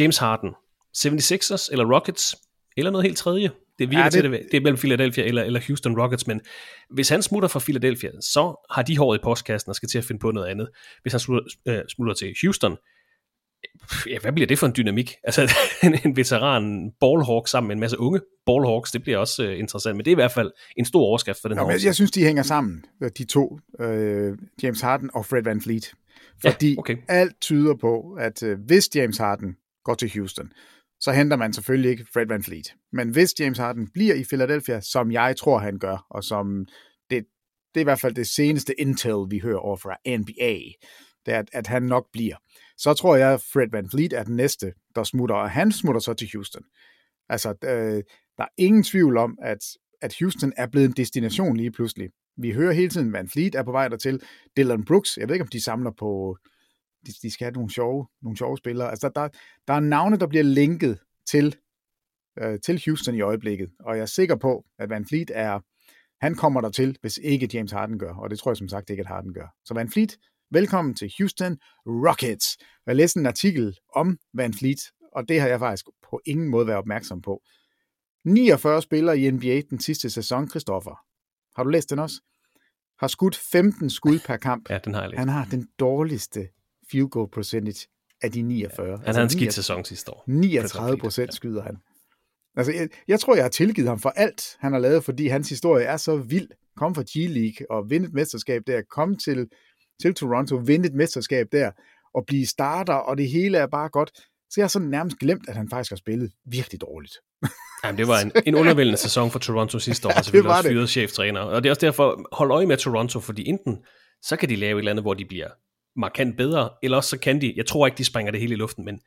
[SPEAKER 5] James Harden, 76ers eller Rockets, eller noget helt tredje. Det virker
[SPEAKER 6] Ja, det-
[SPEAKER 5] til, det det er mellem Philadelphia eller, eller Houston Rockets, men hvis han smutter fra Philadelphia, så har de håret i postkassen og skal til at finde på noget andet. Hvis han smutter, øh, smutter til Houston, ja, hvad bliver det for en dynamik? Altså en, en veteran ballhawk sammen med en masse unge ballhawks, det bliver også øh, interessant, men det er i hvert fald en stor overskrift for den
[SPEAKER 6] Nå,
[SPEAKER 5] her
[SPEAKER 6] men jeg, synes, de hænger sammen, de to, øh, James Harden og Fred Van Fleet.
[SPEAKER 5] Ja,
[SPEAKER 6] Fordi
[SPEAKER 5] okay.
[SPEAKER 6] alt tyder på, at øh, hvis James Harden går til Houston, så henter man selvfølgelig ikke Fred Van Fleet. Men hvis James Harden bliver i Philadelphia, som jeg tror, han gør, og som det, det er i hvert fald det seneste intel, vi hører over fra NBA, det er, at, at han nok bliver. Så tror jeg, at Fred Van Fleet er den næste, der smutter, og han smutter så til Houston. Altså, øh, der er ingen tvivl om, at, at Houston er blevet en destination lige pludselig. Vi hører hele tiden, at Van Fleet er på vej dertil. Dylan Brooks, jeg ved ikke, om de samler på de, de skal have nogle sjove, nogle sjove spillere. Altså, der, der, der er navne, der bliver linket til, øh, til Houston i øjeblikket, og jeg er sikker på, at Van Fleet er, han kommer der til, hvis ikke James Harden gør, og det tror jeg som sagt ikke, at Harden gør. Så Van Fleet, velkommen til Houston Rockets. Jeg læste en artikel om Van Fleet, og det har jeg faktisk på ingen måde været opmærksom på. 49 spillere i NBA den sidste sæson, Christoffer. Har du læst den også? Har skudt 15 skud per kamp.
[SPEAKER 5] Ja, den har jeg læst.
[SPEAKER 6] Han har den dårligste field goal percentage af de 49. Ja,
[SPEAKER 5] han altså havde en skidt sæson sidste år.
[SPEAKER 6] 39 procent skyder han. Altså, jeg, jeg tror, jeg har tilgivet ham for alt, han har lavet, fordi hans historie er så vild. Kom fra G-League og vinde et mesterskab der. Kom til, til Toronto, vinde et mesterskab der. Og blive starter, og det hele er bare godt. Så jeg har sådan nærmest glemt, at han faktisk har spillet virkelig dårligt.
[SPEAKER 5] Jamen, det var en, en undervældende sæson for Toronto sidste år, og selvfølgelig ja, også fyret cheftræner. Og det er også derfor, hold øje med Toronto, fordi enten så kan de lave et eller andet, hvor de bliver markant bedre, eller også så kan de, jeg tror ikke, de springer det hele i luften, men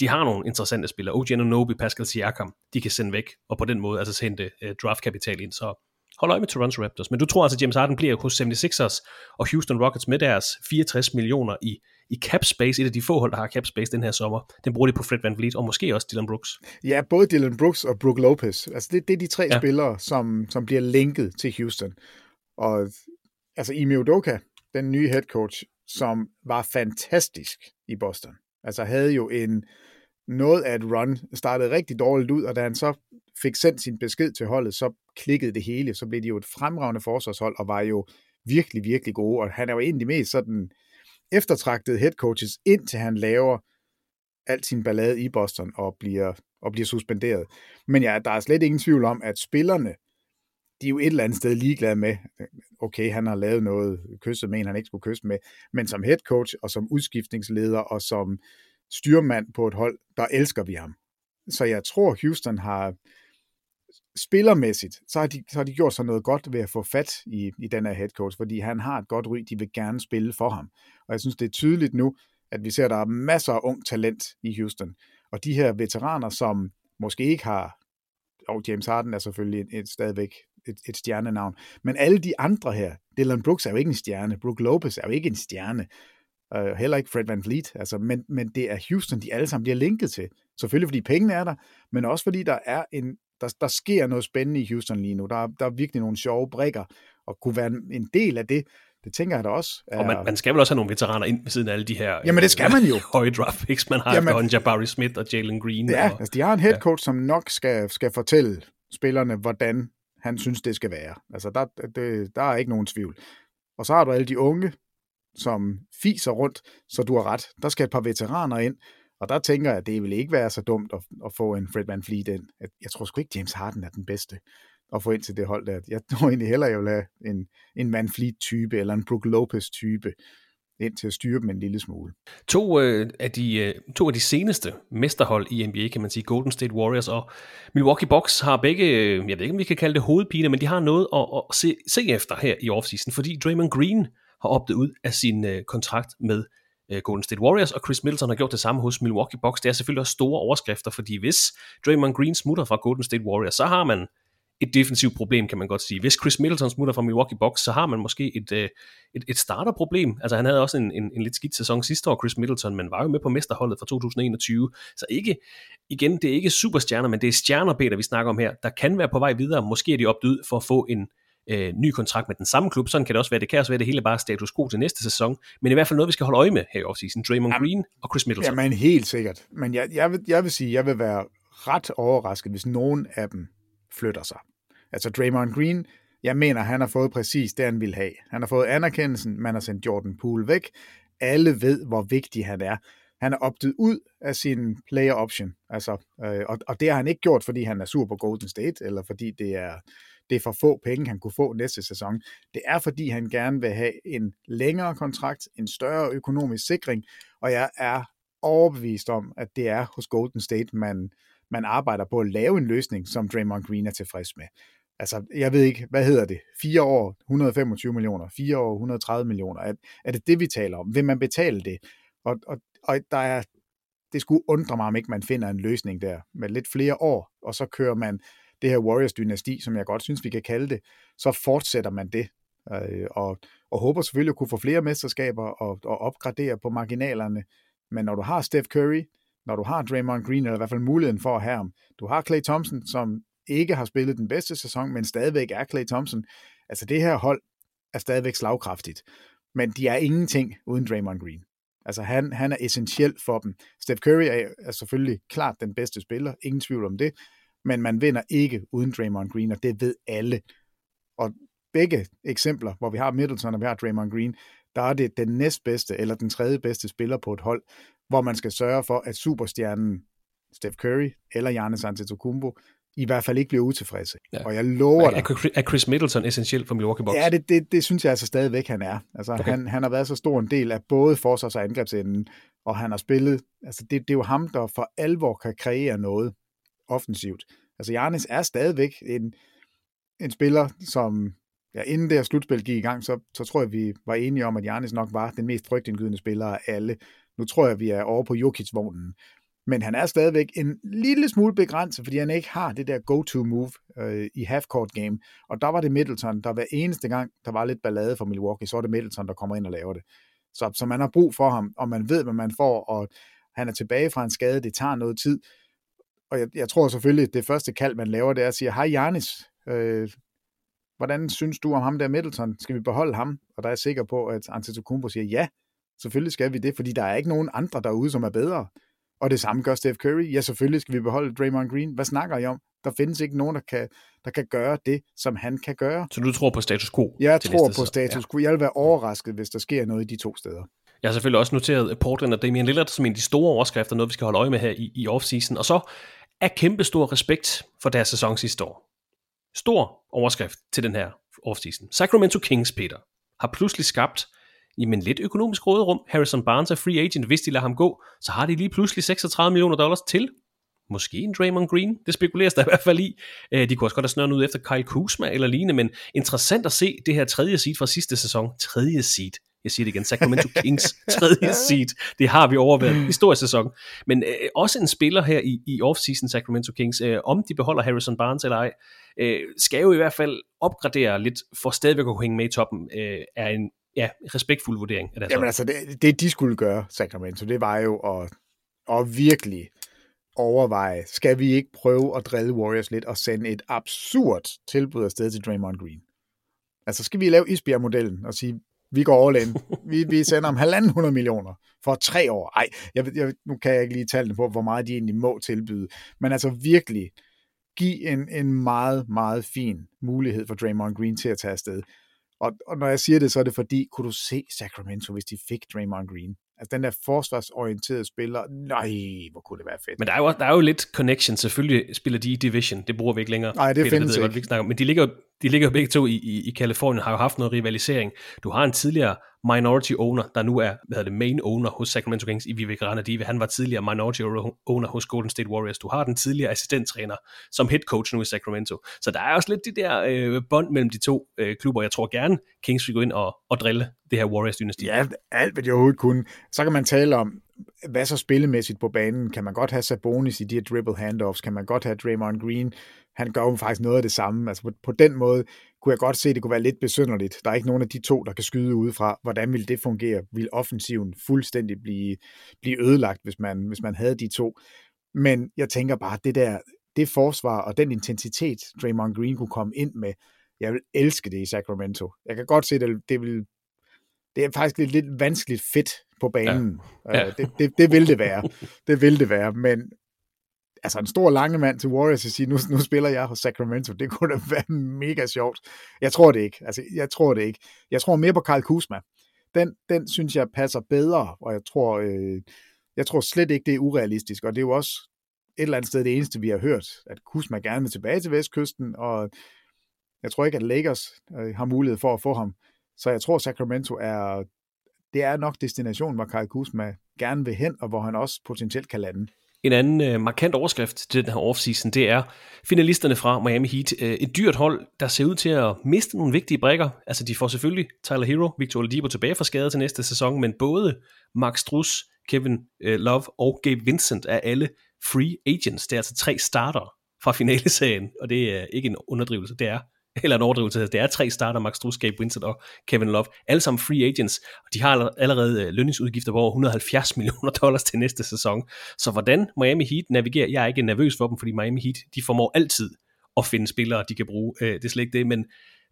[SPEAKER 5] de har nogle interessante spillere. OG Anunoby, Pascal Siakam, de kan sende væk, og på den måde altså hente uh, draftkapital ind, så hold øje med Toronto Raptors. Men du tror altså, at James Harden bliver hos 76ers og Houston Rockets med deres 64 millioner i, i cap space, et af de få hold, der har cap space den her sommer. Den bruger de på Fred Van Vliet, og måske også Dylan Brooks.
[SPEAKER 6] Ja, både Dylan Brooks og Brook Lopez. Altså det, det er de tre ja. spillere, som, som bliver linket til Houston. Og altså Ime Udoka, den nye head coach, som var fantastisk i Boston. Altså havde jo en noget af et run, startede rigtig dårligt ud, og da han så fik sendt sin besked til holdet, så klikkede det hele, så blev de jo et fremragende forsvarshold, og var jo virkelig, virkelig gode, og han er jo egentlig mest sådan eftertragtede head coaches, indtil han laver alt sin ballade i Boston og bliver, og bliver suspenderet. Men ja, der er slet ingen tvivl om, at spillerne, de er jo et eller andet sted ligeglade med, okay, han har lavet noget, kysset med en, han ikke skulle kysse med, men som head coach og som udskiftningsleder og som styrmand på et hold, der elsker vi ham. Så jeg tror, Houston har spillermæssigt, så har, de, så har de gjort sig noget godt ved at få fat i, i den her head coach, fordi han har et godt ry, de vil gerne spille for ham. Og jeg synes, det er tydeligt nu, at vi ser, at der er masser af ung talent i Houston. Og de her veteraner, som måske ikke har, og James Harden er selvfølgelig et, et stadigvæk et, et stjernenavn, men alle de andre her, Dylan Brooks er jo ikke en stjerne, Brook Lopez er jo ikke en stjerne, uh, heller ikke Fred Van Vliet, altså, men, men det er Houston, de alle sammen bliver linket til. Selvfølgelig fordi pengene er der, men også fordi der er en, der, der sker noget spændende i Houston lige nu. Der, er, der er virkelig nogle sjove brækker, og kunne være en, en del af det, det tænker jeg da også.
[SPEAKER 5] Er... Og man, man skal vel også have nogle veteraner ind ved siden af alle de her
[SPEAKER 6] Jamen det skal man jo.
[SPEAKER 5] høje draft picks, man har Jamen, Jabari Smith og Jalen Green.
[SPEAKER 6] Ja,
[SPEAKER 5] og,
[SPEAKER 6] altså de har en head coach, ja. som nok skal, skal fortælle spillerne, hvordan han synes, det skal være. Altså der, det, der er ikke nogen tvivl. Og så har du alle de unge, som fiser rundt, så du har ret. Der skal et par veteraner ind, og der tænker jeg, at det vil ikke være så dumt at, at få en Fred Van Fleet ind. Jeg tror sgu ikke, James Harden er den bedste at få ind til det hold der. Jeg tror egentlig hellere, jeg vil have en, en Van Fleet-type eller en Brook Lopez-type ind til at styre dem en lille smule.
[SPEAKER 5] To, øh, af de, øh, to af de seneste mesterhold i NBA, kan man sige, Golden State Warriors og Milwaukee Bucks, har begge, øh, jeg ved ikke, om vi kan kalde det hovedpine, men de har noget at, at se, se efter her i offseason, fordi Draymond Green har optet ud af sin øh, kontrakt med øh, Golden State Warriors, og Chris Middleton har gjort det samme hos Milwaukee Bucks. Det er selvfølgelig også store overskrifter, fordi hvis Draymond Green smutter fra Golden State Warriors, så har man et defensivt problem, kan man godt sige. Hvis Chris Middleton smutter fra Milwaukee Bucks, så har man måske et, øh, et, et starterproblem. Altså han havde også en, en, en lidt skidt sæson sidste år, Chris Middleton, men var jo med på mesterholdet fra 2021. Så ikke, igen, det er ikke superstjerner, men det er stjerner, Peter, vi snakker om her, der kan være på vej videre. Måske er de opdød for at få en, øh, ny kontrakt med den samme klub. Sådan kan det også være. Det kan også være, det hele bare status quo til næste sæson. Men i hvert fald noget, vi skal holde øje med her i offseason. Draymond Green og Chris Middleton.
[SPEAKER 6] Jamen helt sikkert. Men jeg, jeg, vil, jeg vil sige, jeg vil være ret overrasket, hvis nogen af dem flytter sig. Altså Draymond Green, jeg mener, han har fået præcis det, han ville have. Han har fået anerkendelsen, man har sendt Jordan Poole væk. Alle ved, hvor vigtig han er. Han er optet ud af sin player option. Altså, øh, og, og det har han ikke gjort, fordi han er sur på Golden State, eller fordi det er, det er for få penge, han kunne få næste sæson. Det er, fordi han gerne vil have en længere kontrakt, en større økonomisk sikring, og jeg er overbevist om, at det er hos Golden State, man, man arbejder på at lave en løsning, som Draymond Green er tilfreds med. Altså, jeg ved ikke, hvad hedder det? 4 år, 125 millioner. 4 år, 130 millioner. Er, er det det, vi taler om? Vil man betale det? Og, og, og der er, det skulle undre mig, om ikke man finder en løsning der med lidt flere år, og så kører man det her Warriors-dynasti, som jeg godt synes, vi kan kalde det, så fortsætter man det. øh, og, og håber selvfølgelig at kunne få flere mesterskaber og, og opgradere på marginalerne. Men når du har Steph Curry, når du har Draymond Green, eller i hvert fald muligheden for at have ham, du har Clay Thompson, som ikke har spillet den bedste sæson, men stadigvæk er Clay Thompson. Altså det her hold er stadigvæk slagkraftigt, men de er ingenting uden Draymond Green. Altså han, han er essentiel for dem. Steph Curry er, er selvfølgelig klart den bedste spiller, ingen tvivl om det, men man vinder ikke uden Draymond Green, og det ved alle. Og begge eksempler, hvor vi har Middleton og vi har Draymond Green, der er det den næstbedste eller den tredje bedste spiller på et hold, hvor man skal sørge for, at superstjernen Steph Curry eller Giannis Antetokounmpo i hvert fald ikke bliver utilfredse. Ja. Og jeg lover dig...
[SPEAKER 5] Er Chris Middleton essentiel for Milwaukee Bucks?
[SPEAKER 6] Ja, det, det, det synes jeg altså stadigvæk, han er. Altså, okay. han, han har været så stor en del af både forsvars- og angrebsenden, og han har spillet... Altså, det, det er jo ham, der for alvor kan kreere noget offensivt. Altså, Giannis er stadigvæk en, en spiller, som... Ja, inden det her slutspil gik i gang, så, så tror jeg, vi var enige om, at Giannis nok var den mest frygtindgydende spiller af alle. Nu tror jeg, vi er over på Jokic-vognen. Men han er stadigvæk en lille smule begrænset, fordi han ikke har det der go-to-move øh, i half-court game. Og der var det Middleton, der hver eneste gang, der var lidt ballade for Milwaukee, så var det Middleton, der kommer ind og laver det. Så, så man har brug for ham, og man ved, hvad man får, og han er tilbage fra en skade, det tager noget tid. Og jeg, jeg tror selvfølgelig, at det første kald, man laver, det er at sige, hej Janis, øh, hvordan synes du om ham der Middleton? Skal vi beholde ham? Og der er jeg sikker på, at Antetokounmpo siger, ja, selvfølgelig skal vi det, fordi der er ikke nogen andre derude, som er bedre. Og det samme gør Steph Curry. Ja, selvfølgelig skal vi beholde Draymond Green. Hvad snakker I om? Der findes ikke nogen, der kan, der kan gøre det, som han kan gøre.
[SPEAKER 5] Så du tror på status quo?
[SPEAKER 6] Jeg tror på status quo. Jeg vil være overrasket, hvis der sker noget i de to steder.
[SPEAKER 5] Jeg har selvfølgelig også noteret Portland og Damian Lillard som en af de store overskrifter, noget vi skal holde øje med her i, i offseason. Og så er kæmpe stor respekt for deres sæson sidste år. Stor overskrift til den her offseason. Sacramento Kings, Peter, har pludselig skabt jamen lidt økonomisk råderum. Harrison Barnes er free agent, hvis de lader ham gå, så har de lige pludselig 36 millioner dollars til. Måske en Draymond Green, det spekuleres der i hvert fald i. Øh, de kunne også godt have snørret ud efter Kyle Kuzma eller lignende, men interessant at se det her tredje seed fra sidste sæson. Tredje seed. Jeg siger det igen, Sacramento Kings tredje seed. Det har vi overværet i stor sæson. Men øh, også en spiller her i, i off-season Sacramento Kings, øh, om de beholder Harrison Barnes eller ej, øh, skal jo i hvert fald opgradere lidt for stadigvæk at kunne hænge med i toppen, øh, er en ja, respektfuld vurdering af
[SPEAKER 6] deres Jamen altså, det, det de skulle gøre, Sacramento, det var jo at, at virkelig overveje, skal vi ikke prøve at drille Warriors lidt og sende et absurd tilbud afsted til Draymond Green? Altså, skal vi lave Isbjerg-modellen og sige, vi går all in. Vi, vi sender om halvanden hundrede millioner for tre år. Ej, jeg, jeg, nu kan jeg ikke lige tale på, hvor meget de egentlig må tilbyde. Men altså virkelig give en, en meget, meget fin mulighed for Draymond Green til at tage afsted. Og, og når jeg siger det, så er det fordi, kunne du se Sacramento, hvis de fik Draymond Green? Altså den der forsvarsorienterede spiller, nej, hvor kunne det være fedt.
[SPEAKER 5] Men der er jo, der er jo lidt connection, selvfølgelig spiller de i Division, det bruger vi ikke længere.
[SPEAKER 6] Nej, det Peter, findes det ved, ikke.
[SPEAKER 5] Godt, vi ikke men de ligger, de ligger begge to i, i, i Kalifornien, har jo haft noget rivalisering. Du har en tidligere minority owner, der nu er hvad hedder det, main owner hos Sacramento Kings i Vivek Ranadive. Han var tidligere minority owner hos Golden State Warriors. Du har den tidligere assistenttræner som head coach nu i Sacramento. Så der er også lidt de der øh, bånd mellem de to øh, klubber. Jeg tror gerne, Kings vil gå ind og, og drille det her Warriors-dynasti.
[SPEAKER 6] Ja, alt hvad de overhovedet kunne. Så kan man tale om, hvad så spillemæssigt på banen? Kan man godt have Sabonis i de her dribble handoffs? Kan man godt have Draymond Green? Han gør jo faktisk noget af det samme. Altså på, på den måde kunne jeg godt se, at det kunne være lidt besynderligt. Der er ikke nogen af de to, der kan skyde udefra. Hvordan ville det fungere? Vil offensiven fuldstændig blive, blive ødelagt, hvis man, hvis man havde de to? Men jeg tænker bare, det der, det forsvar og den intensitet, Draymond Green kunne komme ind med, jeg vil elske det i Sacramento. Jeg kan godt se, at det vil det er faktisk lidt, lidt vanskeligt fedt på banen. Ja. Ja. Uh, det, det, det vil det være. Det vil det være, men altså en stor lange mand til Warriors og sige, nu, nu spiller jeg hos Sacramento, det kunne da være mega sjovt. Jeg tror det ikke. Altså, jeg tror det ikke. Jeg tror mere på Karl Kuzma. Den, den synes jeg passer bedre, og jeg tror, øh, jeg tror slet ikke, det er urealistisk, og det er jo også et eller andet sted det eneste, vi har hørt, at Kuzma gerne vil tilbage til Vestkysten, og jeg tror ikke, at Lakers øh, har mulighed for at få ham. Så jeg tror, Sacramento er, det er nok destinationen, hvor Kyle Kuzma gerne vil hen, og hvor han også potentielt kan lande.
[SPEAKER 5] En anden øh, markant overskrift til den her offseason, det er finalisterne fra Miami Heat. Øh, et dyrt hold, der ser ud til at miste nogle vigtige brækker. Altså de får selvfølgelig Tyler Hero, Victor Oladipo tilbage fra skade til næste sæson, men både Max Struss, Kevin øh, Love og Gabe Vincent er alle free agents. Det er altså tre starter fra finaleserien, og det er ikke en underdrivelse, det er eller en overdrivelse. Altså, det er tre starter, Max Strus, Gabe Vincent og Kevin Love. Alle sammen free agents, og de har allerede øh, lønningsudgifter på over 170 millioner dollars til næste sæson. Så hvordan Miami Heat navigerer, jeg er ikke nervøs for dem, fordi Miami Heat, de formår altid at finde spillere, de kan bruge. Øh, det er slet ikke det, men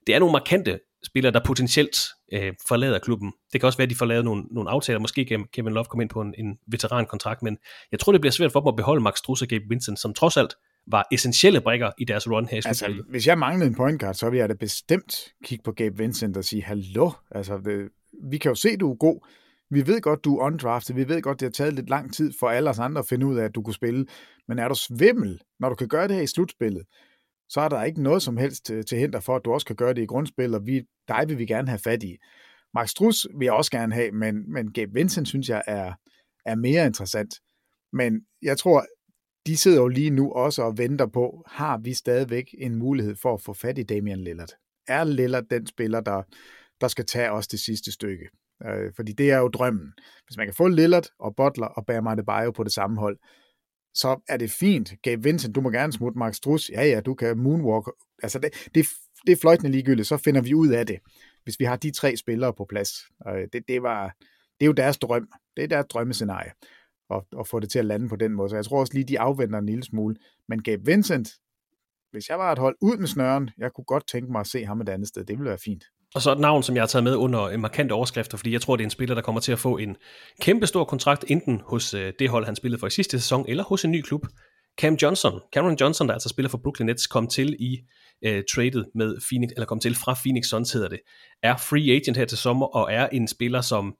[SPEAKER 5] det er nogle markante spillere, der potentielt øh, forlader klubben. Det kan også være, at de får lavet nogle, nogle aftaler. Måske kan Kevin Love komme ind på en, en veterankontrakt, men jeg tror, det bliver svært for dem at beholde Max Strus og Gabe Vincent, som trods alt var essentielle brikker i deres run her i
[SPEAKER 6] altså, hvis jeg manglede en point guard, så ville jeg da bestemt kigge på Gabe Vincent og sige, hallo, altså, det, vi kan jo se, du er god. Vi ved godt, du er undrafted. Vi ved godt, det har taget lidt lang tid for alle os andre at finde ud af, at du kunne spille. Men er du svimmel, når du kan gøre det her i slutspillet, så er der ikke noget som helst til, til hinder for, at du også kan gøre det i grundspil, og vi, dig vil vi gerne have fat i. Max Strus vil jeg også gerne have, men, men Gabe Vincent synes jeg er, er mere interessant. Men jeg tror, de sidder jo lige nu også og venter på, har vi stadigvæk en mulighed for at få fat i Damian Lillard? Er Lillard den spiller, der, der skal tage os det sidste stykke? Øh, fordi det er jo drømmen. Hvis man kan få Lillard og Butler og Bam Adebayo på det samme hold, så er det fint. Gabe Vincent, du må gerne smutte Max Strus. Ja, ja, du kan moonwalk. Altså, det, det, det er fløjtende ligegyldigt, så finder vi ud af det, hvis vi har de tre spillere på plads. Øh, det, det, var, det er jo deres drøm. Det er deres drømmescenarie og, og få det til at lande på den måde. Så jeg tror også lige, de afventer en lille smule. Men Gabe Vincent, hvis jeg var et hold ud med snøren, jeg kunne godt tænke mig at se ham et andet sted. Det ville være fint.
[SPEAKER 5] Og så et navn, som jeg har taget med under øh, en markant overskrifter, fordi jeg tror, det er en spiller, der kommer til at få en kæmpe stor kontrakt, enten hos øh, det hold, han spillede for i sidste sæson, eller hos en ny klub. Cam Johnson, Cameron Johnson, der altså spiller for Brooklyn Nets, kom til i øh, uh, tradet med Phoenix, eller kom til fra Phoenix Suns hedder det, er free agent her til sommer, og er en spiller, som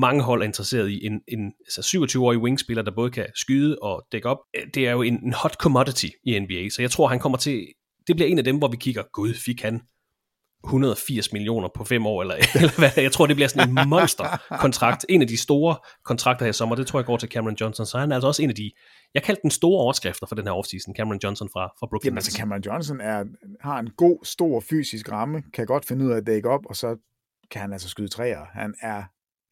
[SPEAKER 5] mange hold er interesseret i. En, en altså 27-årig wingspiller, der både kan skyde og dække op. Det er jo en, en hot commodity i NBA, så jeg tror, han kommer til... Det bliver en af dem, hvor vi kigger, gud, fik han 180 millioner på fem år, eller, eller hvad. Jeg tror, det bliver sådan en monsterkontrakt. En af de store kontrakter her i sommer, det tror jeg går til Cameron Johnson. Så han er altså også en af de, jeg kaldte den store overskrifter for den her offseason, Cameron Johnson fra, fra Brooklyn
[SPEAKER 6] Jamen, altså Cameron Johnson er, har en god, stor fysisk ramme, kan godt finde ud af at dække op, og så kan han altså skyde træer. Han er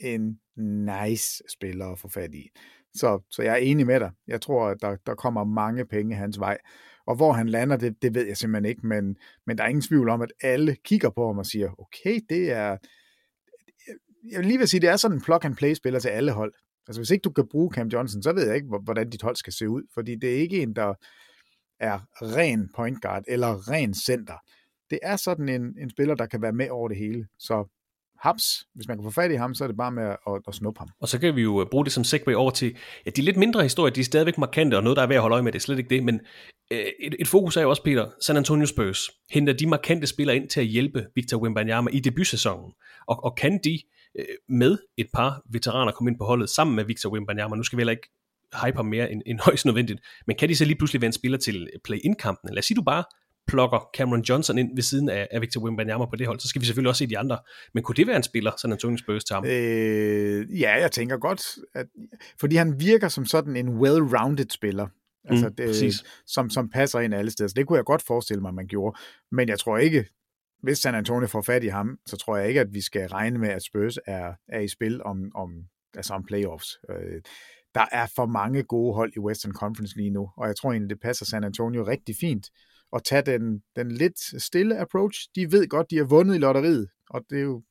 [SPEAKER 6] en nice spiller at få fat i. Så, så jeg er enig med dig. Jeg tror, at der, der kommer mange penge hans vej. Og hvor han lander, det, det ved jeg simpelthen ikke, men, men der er ingen tvivl om, at alle kigger på ham og siger, okay, det er... Jeg vil lige vil sige, det er sådan en plug-and-play-spiller til alle hold. Altså hvis ikke du kan bruge Cam Johnson, så ved jeg ikke, hvordan dit hold skal se ud, fordi det er ikke en, der er ren point guard eller ren center. Det er sådan en, en spiller, der kan være med over det hele. Så haps, hvis man kan få fat i ham, så er det bare med at, at, at snuppe ham.
[SPEAKER 5] Og så kan vi jo øh, bruge det som segway over til, ja, de lidt mindre historier, de er stadigvæk markante, og noget, der er værd at holde øje med, det er slet ikke det, men øh, et, et fokus er jo også, Peter, San Antonio Spurs henter de markante spillere ind til at hjælpe Victor Wembanyama i debutsæsonen, og, og kan de øh, med et par veteraner komme ind på holdet sammen med Victor Wembanyama, nu skal vi heller ikke hype ham mere end, end højst nødvendigt, men kan de så lige pludselig være en spiller til play-in-kampen? Lad os sige, du bare plukker Cameron Johnson ind ved siden af, af Victor Wembanyama på det hold, så skal vi selvfølgelig også se de andre. Men kunne det være en spiller, San Antonio Spurs til ham?
[SPEAKER 6] Øh, ja, jeg tænker godt, at, fordi han virker som sådan en well-rounded spiller. Altså, mm, det, som, som passer ind alle steder. Så det kunne jeg godt forestille mig, man gjorde. Men jeg tror ikke, hvis San Antonio får fat i ham, så tror jeg ikke, at vi skal regne med, at Spurs er, er i spil om, om, altså om playoffs. Øh, der er for mange gode hold i Western Conference lige nu, og jeg tror egentlig, det passer San Antonio rigtig fint at tage den, den lidt stille approach. De ved godt, de har vundet i lotteriet, og det er jo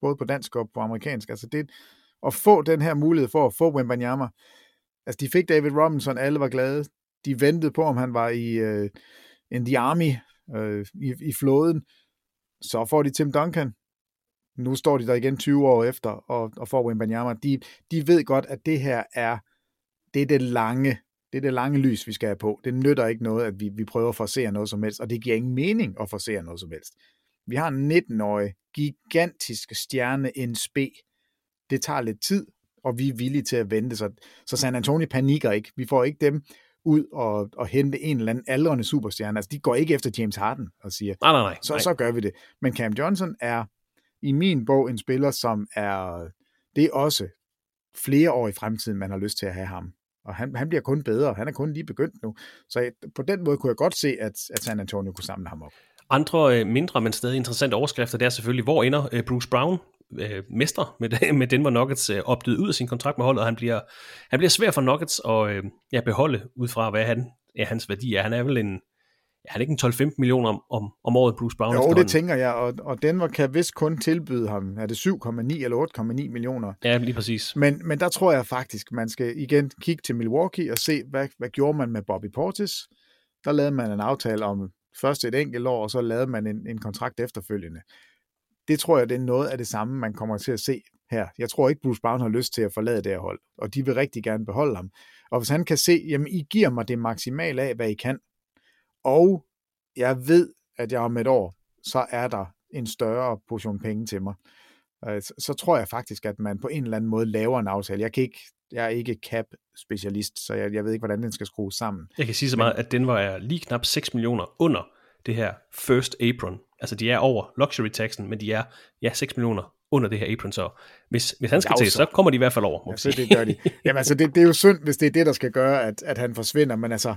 [SPEAKER 6] både på dansk og på amerikansk. Altså det, at få den her mulighed for at få Wembanyama. Altså de fik David Robinson, alle var glade. De ventede på, om han var i uh, in the army, uh, i, i flåden. Så får de Tim Duncan. Nu står de der igen 20 år efter og, og får Wembanyama. De, de ved godt, at det her er det er det lange det er det lange lys, vi skal have på. Det nytter ikke noget, at vi, vi prøver at forsere noget som helst, og det giver ingen mening at forsere noget som helst. Vi har en 19-årig, gigantisk stjerne NSB. Det tager lidt tid, og vi er villige til at vente, så, så San Antonio panikker ikke. Vi får ikke dem ud og, og hente en eller anden aldrende superstjerne. Altså, de går ikke efter James Harden og siger,
[SPEAKER 5] nej, nej, nej.
[SPEAKER 6] Så, så gør vi det. Men Cam Johnson er i min bog en spiller, som er, det er også flere år i fremtiden, man har lyst til at have ham og han, han bliver kun bedre. Han er kun lige begyndt nu. Så jeg, på den måde kunne jeg godt se, at, at San Antonio kunne samle ham op.
[SPEAKER 5] Andre øh, mindre, men stadig interessante overskrifter, det er selvfølgelig, hvor ender øh, Bruce Brown, øh, mester med, med Denver Nuggets, øh, opdød ud af sin kontrakt med holdet, og han bliver, han bliver svær for Nuggets at øh, ja, beholde ud fra, hvad han, ja, hans værdi er. Han er vel en, er det ikke en 12-15 millioner om, om, om året, Bruce Brown?
[SPEAKER 6] Jo, det tænker jeg, og, og Denver kan vist kun tilbyde ham, er det 7,9 eller 8,9 millioner?
[SPEAKER 5] Ja, lige præcis.
[SPEAKER 6] Men, men der tror jeg faktisk, man skal igen kigge til Milwaukee og se, hvad, hvad gjorde man med Bobby Portis? Der lavede man en aftale om først et enkelt år, og så lavede man en, en kontrakt efterfølgende. Det tror jeg, det er noget af det samme, man kommer til at se her. Jeg tror ikke, Bruce Brown har lyst til at forlade det her hold, og de vil rigtig gerne beholde ham. Og hvis han kan se, jamen I giver mig det maksimale af, hvad I kan, og jeg ved, at jeg om et år, så er der en større portion penge til mig. Øh, Så, tror jeg faktisk, at man på en eller anden måde laver en aftale. Jeg, kan ikke, jeg er ikke cap-specialist, så jeg, jeg ved ikke, hvordan den skal skrues sammen.
[SPEAKER 5] Jeg kan sige så meget, at Denver er lige knap 6 millioner under det her first apron. Altså de er over luxury taxen, men de er ja, 6 millioner under det her apron, så hvis, hvis han skal til,
[SPEAKER 6] Jauser.
[SPEAKER 5] så kommer de i hvert fald over. Må
[SPEAKER 6] Ja, så det gør de. Jamen altså, det, det er jo synd, hvis det er det, der skal gøre, at, at han forsvinder, men altså,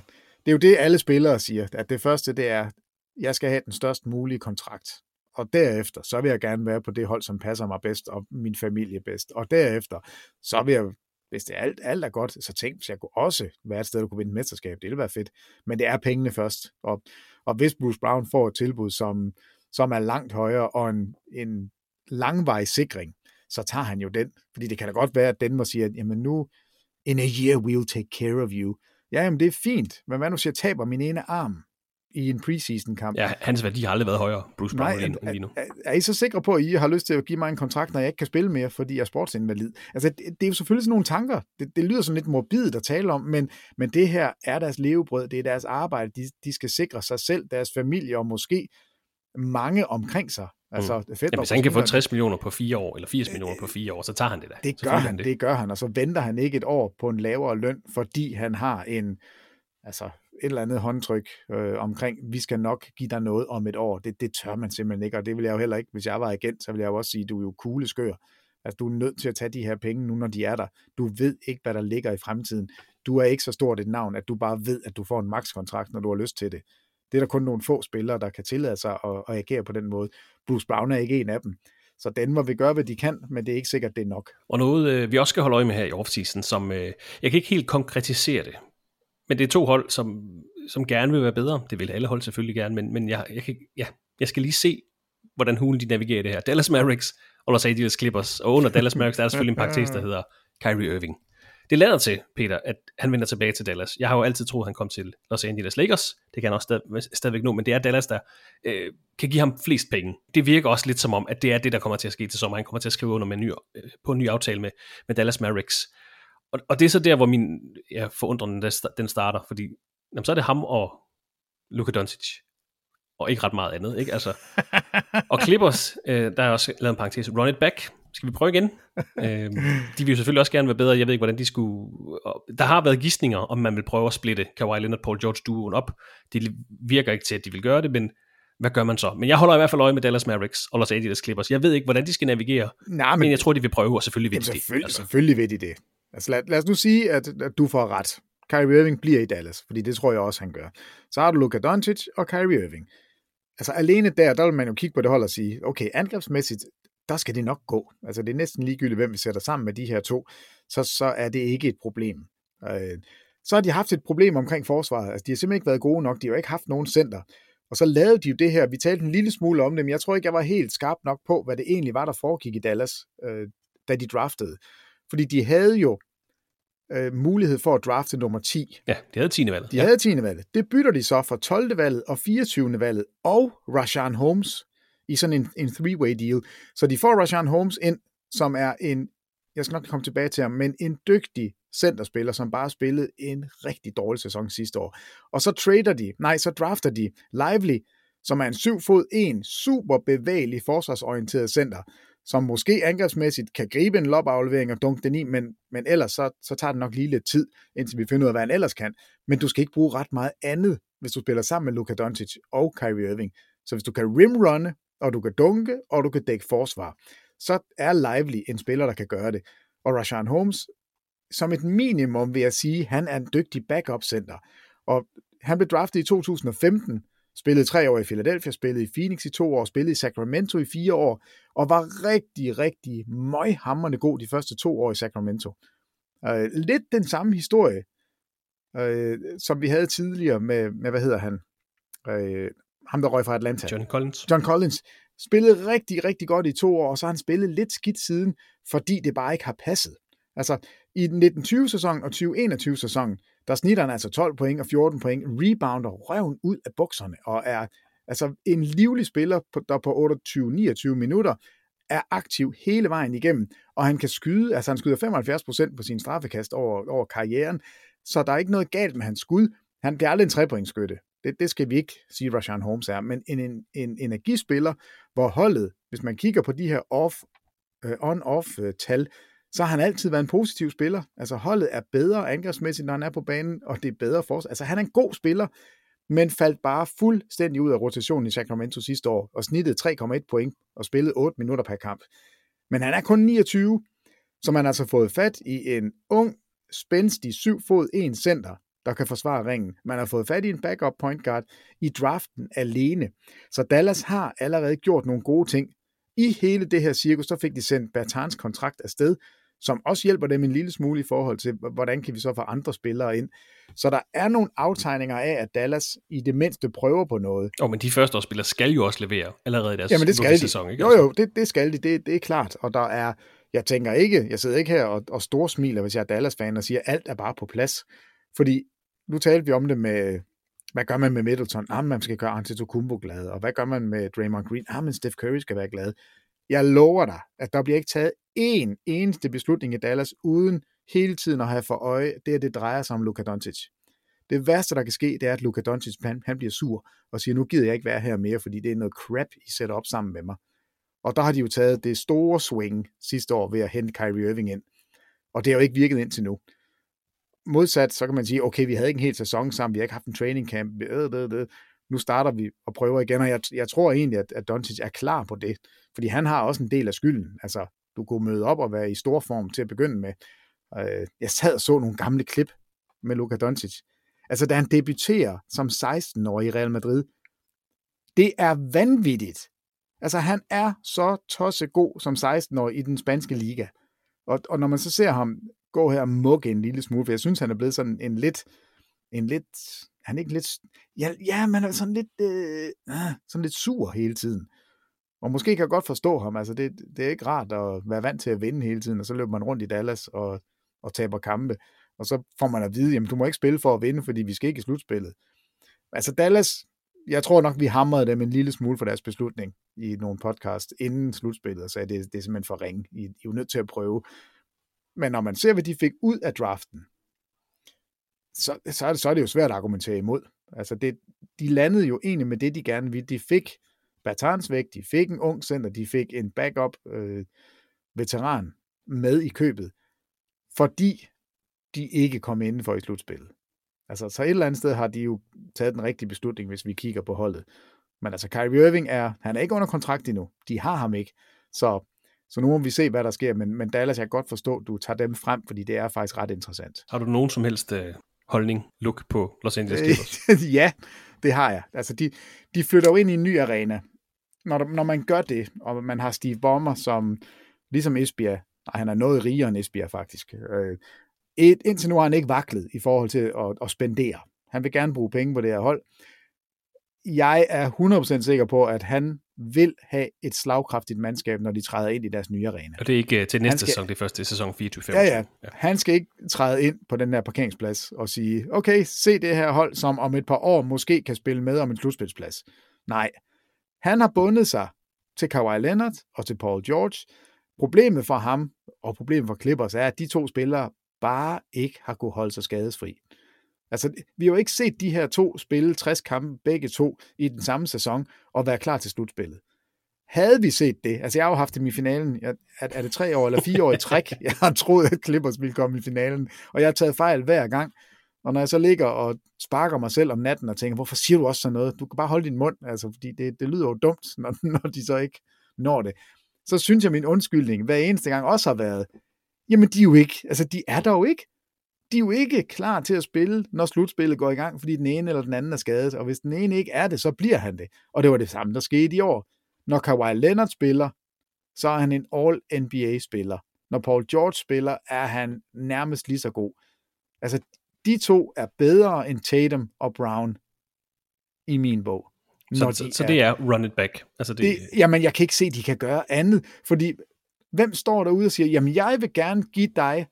[SPEAKER 6] det er jo det, alle spillere siger, at det første, det er, jeg skal have den størst mulige kontrakt. Og derefter, så vil jeg gerne være på det hold, som passer mig bedst, og min familie bedst. Og derefter, så vil jeg, hvis det er alt, alt er godt, så tænk, så jeg kunne også være et sted, der kunne vinde et mesterskab. Det ville være fedt. Men det er pengene først. Og, og hvis Bruce Brown får et tilbud, som, som er langt højere, og en, en langvarig sikring, så tager han jo den. Fordi det kan da godt være, at Denver siger, at jamen nu, in a year we'll take care of you. Ja, jamen det er fint, men hvad nu siger, jeg taber min ene arm i en preseason-kamp?
[SPEAKER 5] Ja, hans værdi har aldrig været højere, Bruce Brown,
[SPEAKER 6] Nej,
[SPEAKER 5] lige,
[SPEAKER 6] er,
[SPEAKER 5] lige nu.
[SPEAKER 6] er, er I så sikre på, at I har lyst til at give mig en kontrakt, når jeg ikke kan spille mere, fordi jeg er sportsinvalid? Altså, det, det er jo selvfølgelig sådan nogle tanker. Det, det lyder sådan lidt morbidt at tale om, men, men det her er deres levebrød, det er deres arbejde. De, de skal sikre sig selv, deres familie og måske mange omkring sig. Altså,
[SPEAKER 5] Mm.
[SPEAKER 6] fedt
[SPEAKER 5] Ja, hvis han kan få 60 millioner på fire år, eller 80 millioner på fire år, så tager han det da.
[SPEAKER 6] Øh, Det gør
[SPEAKER 5] Selvfølgelig
[SPEAKER 6] han, det. det gør han, og så venter han ikke et år på en lavere løn, fordi han har en, altså et eller andet håndtryk øh, omkring, vi skal nok give dig noget om et år. Det, det tør man simpelthen ikke, og det vil jeg jo heller ikke, hvis jeg var agent, så vil jeg jo også sige, du er jo kugle skør. Altså, du er nødt til at tage de her penge nu, når de er der. Du ved ikke, hvad der ligger i fremtiden. Du er ikke så stort et navn, at du bare ved, at du får en makskontrakt, når du har lyst til det. Det er der kun nogle få spillere, der kan tillade sig at, at agere på den måde. Bruce Brown er ikke en af dem. Så Denver vil gøre, hvad de kan, men det er ikke sikkert, det er nok.
[SPEAKER 5] Og noget, øh, vi også skal holde øje med her i offseason, som øh, jeg kan ikke helt konkretisere det, men det er to hold, som, som gerne vil være bedre. Det vil alle hold selvfølgelig gerne, men, men jeg, jeg, kan, ja, jeg skal lige se, hvordan hulen de navigerer det her. Dallas Mavericks og Los Angeles Clippers, og under Dallas Mavericks der er selvfølgelig en pakke der hedder Kyrie Irving. Det lader til, Peter, at han vender tilbage til Dallas. Jeg har jo altid troet, at han kom til Los Angeles Lakers. Det kan han også stadig, stadigvæk nu, men det er Dallas, der øh, kan give ham flest penge. Det virker også lidt som om, at det er det, der kommer til at ske til sommer. Han kommer til at skrive under med en ny, øh, på en ny aftale med, med Dallas Mavericks. Og, og det er så der, hvor min ja, forundring den starter, fordi jamen, så er det ham og Luka Doncic, og ikke ret meget andet. Ikke? Altså, og Clippers, øh, der er også lavet en parentes, run it back, skal vi prøve igen? øh, de vil jo selvfølgelig også gerne være bedre, jeg ved ikke, hvordan de skulle... Der har været gissninger, om man vil prøve at splitte Kawhi Leonard, Paul George duoen op. Det virker ikke til, at de vil gøre det, men hvad gør man så? Men jeg holder i hvert fald øje med Dallas Mavericks og Los Angeles Clippers. Jeg ved ikke, hvordan de skal navigere,
[SPEAKER 6] Nej,
[SPEAKER 5] men, men jeg tror, de vil prøve, og selvfølgelig vil de det.
[SPEAKER 6] selvfølgelig, altså. selvfølgelig vil de det. Altså, lad, lad os nu sige, at, at du får ret. Kyrie Irving bliver i Dallas, fordi det tror jeg også, han gør. Så har du Luka Doncic og Kyrie Irving. Altså alene der, der vil man jo kigge på det hold og sige, okay, angrebsmæssigt, der skal det nok gå. Altså det er næsten ligegyldigt, hvem vi sætter sammen med de her to, så, så er det ikke et problem. Øh, så har de haft et problem omkring forsvaret. Altså de har simpelthen ikke været gode nok, de har jo ikke haft nogen center. Og så lavede de jo det her, vi talte en lille smule om det, men jeg tror ikke, jeg var helt skarp nok på, hvad det egentlig var, der foregik i Dallas, øh, da de draftede. Fordi de havde jo øh, mulighed for at drafte nummer 10.
[SPEAKER 5] Ja, de havde 10. valget.
[SPEAKER 6] De ja. havde 10. valget. Det bytter de så fra 12. valget og 24. valget og Rashan Holmes i sådan en, en three-way deal. Så de får Rashan Holmes ind, som er en, jeg skal nok komme tilbage til ham, men en dygtig centerspiller, som bare spillede en rigtig dårlig sæson sidste år. Og så trader de, nej, så drafter de Lively, som er en 7 fod 1, super bevægelig forsvarsorienteret center, som måske angrebsmæssigt kan gribe en lobaflevering og dunke den i, men, men ellers så, så tager det nok lige lidt tid, indtil vi finder ud af, hvad han ellers kan. Men du skal ikke bruge ret meget andet, hvis du spiller sammen med Luka Doncic og Kyrie Irving. Så hvis du kan rimrunne, og du kan dunke, og du kan dække forsvar, så er Lively en spiller, der kan gøre det. Og Rashan Holmes, som et minimum vil jeg sige, han er en dygtig backup-center. Og han blev draftet i 2015, spillede tre år i Philadelphia, spillede i Phoenix i to år, spillede i Sacramento i fire år, og var rigtig, rigtig møghamrende god de første to år i Sacramento. Øh, lidt den samme historie, øh, som vi havde tidligere med, med hvad hedder han, øh, ham der røg fra Atlanta.
[SPEAKER 5] John Collins.
[SPEAKER 6] John Collins. Spillede rigtig, rigtig godt i to år, og så har han spillet lidt skidt siden, fordi det bare ikke har passet. Altså, i den 1920-sæson og 2021-sæson, der snitter han altså 12 point og 14 point, rebounder røven ud af bukserne, og er altså en livlig spiller, der på 28-29 minutter er aktiv hele vejen igennem, og han kan skyde, altså han skyder 75% på sin straffekast over, over karrieren, så der er ikke noget galt med hans skud. Han bliver aldrig en trepointskytte. Det, det skal vi ikke sige, Rashan Holmes er, men en, en, en energispiller, hvor holdet, hvis man kigger på de her off, øh, uh, on-off-tal, øh, så har han altid været en positiv spiller. Altså holdet er bedre angrebsmæssigt, når han er på banen, og det er bedre for Altså han er en god spiller, men faldt bare fuldstændig ud af rotationen i Sacramento sidste år, og snittede 3,1 point og spillede 8 minutter per kamp. Men han er kun 29, så man har altså fået fat i en ung, spændstig 7 fod 1 center, der kan forsvare ringen. Man har fået fat i en backup point guard i draften alene. Så Dallas har allerede gjort nogle gode ting. I hele det her cirkus, så fik de sendt Bertans kontrakt afsted, som også hjælper dem en lille smule i forhold til, hvordan kan vi så få andre spillere ind. Så der er nogle aftegninger af, at Dallas i det mindste prøver på noget.
[SPEAKER 5] Og oh, men de første spillere skal jo også levere allerede i deres
[SPEAKER 6] Jamen, det skal de.
[SPEAKER 5] sæson, ikke?
[SPEAKER 6] Jo, jo, det, det skal de, det, det er klart. Og der er, jeg tænker ikke, jeg sidder ikke her og, og storsmiler, hvis jeg er Dallas-fan og siger, at alt er bare på plads. Fordi nu talte vi om det med, hvad gør man med Middleton? Ah, man skal gøre Antetokounmpo glad. Og hvad gør man med Draymond Green? Ah, men Steph Curry skal være glad. Jeg lover dig, at der bliver ikke taget én eneste beslutning i Dallas, uden hele tiden at have for øje, det at det drejer sig om Luka Doncic. Det værste, der kan ske, det er, at Luka Doncic han, han bliver sur og siger, nu gider jeg ikke være her mere, fordi det er noget crap, I sætter op sammen med mig. Og der har de jo taget det store swing sidste år ved at hente Kyrie Irving ind. Og det har jo ikke virket indtil nu. Modsat, så kan man sige, okay, vi havde ikke en hel sæson sammen, vi har ikke haft en training camp, øh, øh, øh. nu starter vi og prøver igen, og jeg, jeg tror egentlig, at, at Doncic er klar på det, fordi han har også en del af skylden. Altså, du kunne møde op og være i stor form til at begynde med. Øh, jeg sad og så nogle gamle klip med Luka Doncic. Altså, da han debuterer som 16-årig i Real Madrid, det er vanvittigt. Altså, han er så tossegod som 16-årig i den spanske liga. Og, og når man så ser ham gå her og mukke en lille smule, for jeg synes, han er blevet sådan en lidt, en lidt, han er ikke lidt, ja, ja man er sådan lidt, øh, ah, sådan lidt sur hele tiden. Og måske kan jeg godt forstå ham, altså det, det er ikke rart at være vant til at vinde hele tiden, og så løber man rundt i Dallas og, og taber kampe, og så får man at vide, jamen du må ikke spille for at vinde, fordi vi skal ikke i slutspillet. Altså Dallas, jeg tror nok, vi hamrede dem en lille smule for deres beslutning i nogle podcast inden slutspillet, og sagde, det, det er simpelthen for ringe. I, I er jo nødt til at prøve. Men når man ser, hvad de fik ud af draften, så, så, er, det, så er det jo svært at argumentere imod. Altså det, de landede jo egentlig med det, de gerne ville. De fik Bertans væk, de fik en ung center, de fik en backup øh, veteran med i købet, fordi de ikke kom inden for i slutspillet. Altså, så et eller andet sted har de jo taget den rigtige beslutning, hvis vi kigger på holdet. Men altså, Kyrie Irving er, han er ikke under kontrakt endnu. De har ham ikke. Så, så nu må vi se, hvad der sker. Men, men Dallas, jeg kan godt forstå, at du tager dem frem, fordi det er faktisk ret interessant.
[SPEAKER 5] Har du nogen som helst øh, holdning, look på Los Angeles Clippers?
[SPEAKER 6] ja, det har jeg. Altså, de, de flytter jo ind i en ny arena. Når, når man gør det, og man har Steve Ballmer, som ligesom Esbjerg, nej, han er noget rigere end Esbjerg faktisk, øh, et, indtil nu har han ikke vaklet i forhold til at, at spendere. Han vil gerne bruge penge på det her hold. Jeg er 100% sikker på, at han vil have et slagkraftigt mandskab, når de træder ind i deres nye arena.
[SPEAKER 5] Og det er ikke til næste skal, sæson, det er første sæson 24
[SPEAKER 6] ja, ja, ja. Han skal ikke træde ind på den der parkeringsplads og sige, okay, se det her hold, som om et par år måske kan spille med om en slutspilsplads. Nej, han har bundet sig til Kawhi Leonard og til Paul George. Problemet for ham, og problemet for Clippers, er, at de to spillere bare ikke har kunne holde sig skadesfri. Altså, vi har jo ikke set de her to spille 60 kampe, begge to, i den samme sæson, og være klar til slutspillet. Havde vi set det, altså jeg har jo haft dem i finalen, at, er det tre år eller fire år i træk, jeg har troet, at Clippers ville komme i finalen, og jeg har taget fejl hver gang, og når jeg så ligger og sparker mig selv om natten og tænker, hvorfor siger du også sådan noget? Du kan bare holde din mund, altså, fordi det, det lyder jo dumt, når, når de så ikke når det. Så synes jeg, min undskyldning hver eneste gang også har været, Jamen, de er jo ikke, altså de er der jo ikke. De er jo ikke klar til at spille, når slutspillet går i gang, fordi den ene eller den anden er skadet. Og hvis den ene ikke er det, så bliver han det. Og det var det samme, der skete i år. Når Kawhi Leonard spiller, så er han en All-NBA-spiller. Når Paul George spiller, er han nærmest lige så god. Altså, de to er bedre end Tatum og Brown. i min bog.
[SPEAKER 5] Så,
[SPEAKER 6] de
[SPEAKER 5] så det er run it back. Altså det,
[SPEAKER 6] det, jamen, jeg kan ikke se, at de kan gøre andet, fordi hvem står derude og siger, jamen, jeg vil gerne give dig,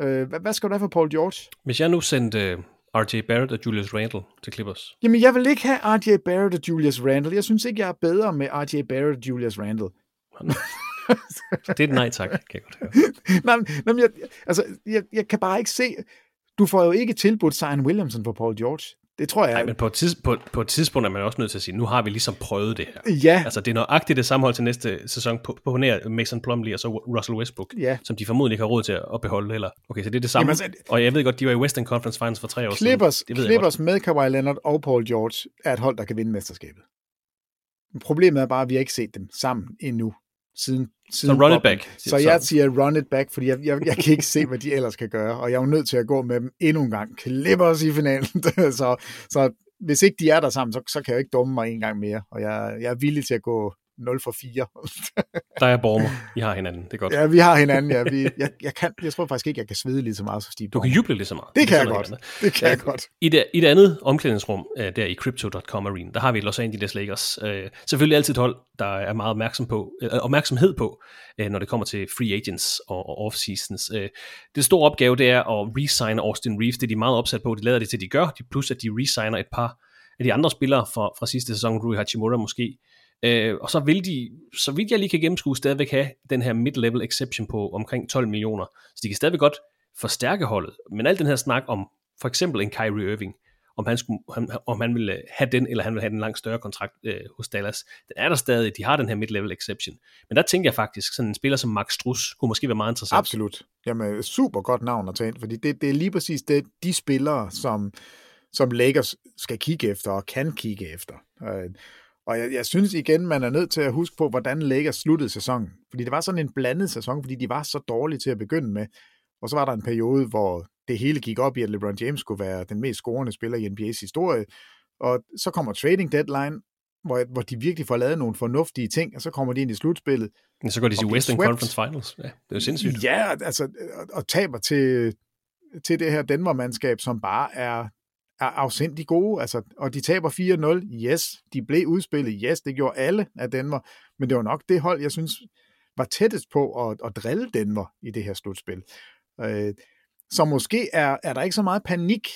[SPEAKER 6] øh, hvad, hvad skal du have for Paul George?
[SPEAKER 5] Hvis jeg nu sendte uh, R.J. Barrett og Julius Randle til Clippers,
[SPEAKER 6] Jamen, jeg vil ikke have R.J. Barrett og Julius Randle. Jeg synes ikke, jeg er bedre med R.J. Barrett og Julius Randle.
[SPEAKER 5] det er et nej tak, kan jeg godt høre.
[SPEAKER 6] nej, nej, jeg, altså, jeg, jeg kan bare ikke se... Du får jo ikke tilbudt Zion Williamson for Paul George. Det tror jeg...
[SPEAKER 5] Nej, men på et, tids, på, på et tidspunkt er man også nødt til at sige, nu har vi ligesom prøvet det her.
[SPEAKER 6] Ja.
[SPEAKER 5] Altså, det er nøjagtigt det samme hold til næste sæson på, på nær Mason Plumlee og så Russell Westbrook,
[SPEAKER 6] Ja.
[SPEAKER 5] som de formodentlig ikke har råd til at beholde heller. Okay, så det er det samme.
[SPEAKER 6] Jamen, altså-
[SPEAKER 5] og jeg ved godt, de var i Western Conference Finals for tre år
[SPEAKER 6] Clippers,
[SPEAKER 5] siden. Det ved
[SPEAKER 6] Clippers med Kawhi Leonard og Paul George er et hold, der kan vinde mesterskabet. Problemet er bare, at vi har ikke set dem sammen endnu. Siden, siden
[SPEAKER 5] run it back.
[SPEAKER 6] Så jeg siger run it back, fordi jeg, jeg, jeg kan ikke se, hvad de ellers kan gøre. Og jeg er jo nødt til at gå med dem endnu en gang. Clippers i finalen. så, så hvis ikke de er der sammen, så, så kan jeg jo ikke dumme mig en gang mere. Og jeg, jeg er villig til at gå 0 for 4.
[SPEAKER 5] Der er Bormer. I har hinanden. Det er godt.
[SPEAKER 6] ja, vi har hinanden. Ja. Vi, jeg, jeg, kan, jeg tror faktisk ikke, jeg kan svede lige så meget som Steve
[SPEAKER 5] Du kan juble lige så meget.
[SPEAKER 6] Det kan jeg godt. Det kan jeg godt.
[SPEAKER 5] I det, I det andet omklædningsrum, øh, der i Crypto.com Arena, der har vi Los Angeles Lakers. Øh, selvfølgelig altid et hold, der er meget opmærksom på, øh, opmærksomhed på, når det kommer til free agents og, og off-seasons. Det store opgave, det er at resign Austin Reeves. Det er de meget opsat på. De lader det til, de gør. De plus, at de resigner et par af de andre spillere fra, fra sidste sæson, Rui Hachimura måske. Øh, og så vil de, så vidt jeg lige kan gennemskue, stadigvæk have den her mid-level exception på omkring 12 millioner. Så de kan stadigvæk godt forstærke holdet. Men al den her snak om for eksempel en Kyrie Irving, om han, skulle, han, om han ville have den, eller han ville have en langt større kontrakt øh, hos Dallas, den er der stadig. De har den her mid-level exception. Men der tænker jeg faktisk, sådan en spiller som Max Struss kunne måske være meget interessant.
[SPEAKER 6] Absolut. Jamen, super godt navn at tage ind, fordi det, det er lige præcis det, de spillere, som, som Lakers skal kigge efter og kan kigge efter. Øh, og jeg, jeg synes igen, man er nødt til at huske på, hvordan Lakers sluttede sæsonen. Fordi det var sådan en blandet sæson, fordi de var så dårlige til at begynde med. Og så var der en periode, hvor det hele gik op i, at LeBron James skulle være den mest scorende spiller i NBA's historie. Og så kommer trading deadline, hvor, hvor de virkelig får lavet nogle fornuftige ting, og så kommer de ind i slutspillet.
[SPEAKER 5] Men så går de til Western
[SPEAKER 6] swept.
[SPEAKER 5] Conference Finals. Ja, det er jo sindssygt.
[SPEAKER 6] Ja, altså, og, og taber til, til det her Denver-mandskab, som bare er, er afsindig gode. Altså, og de taber 4-0. Yes, de blev udspillet. Yes, det gjorde alle af Denver. Men det var nok det hold, jeg synes, var tættest på at, at drille Denver i det her slutspil. Øh, så måske er, er der ikke så meget panik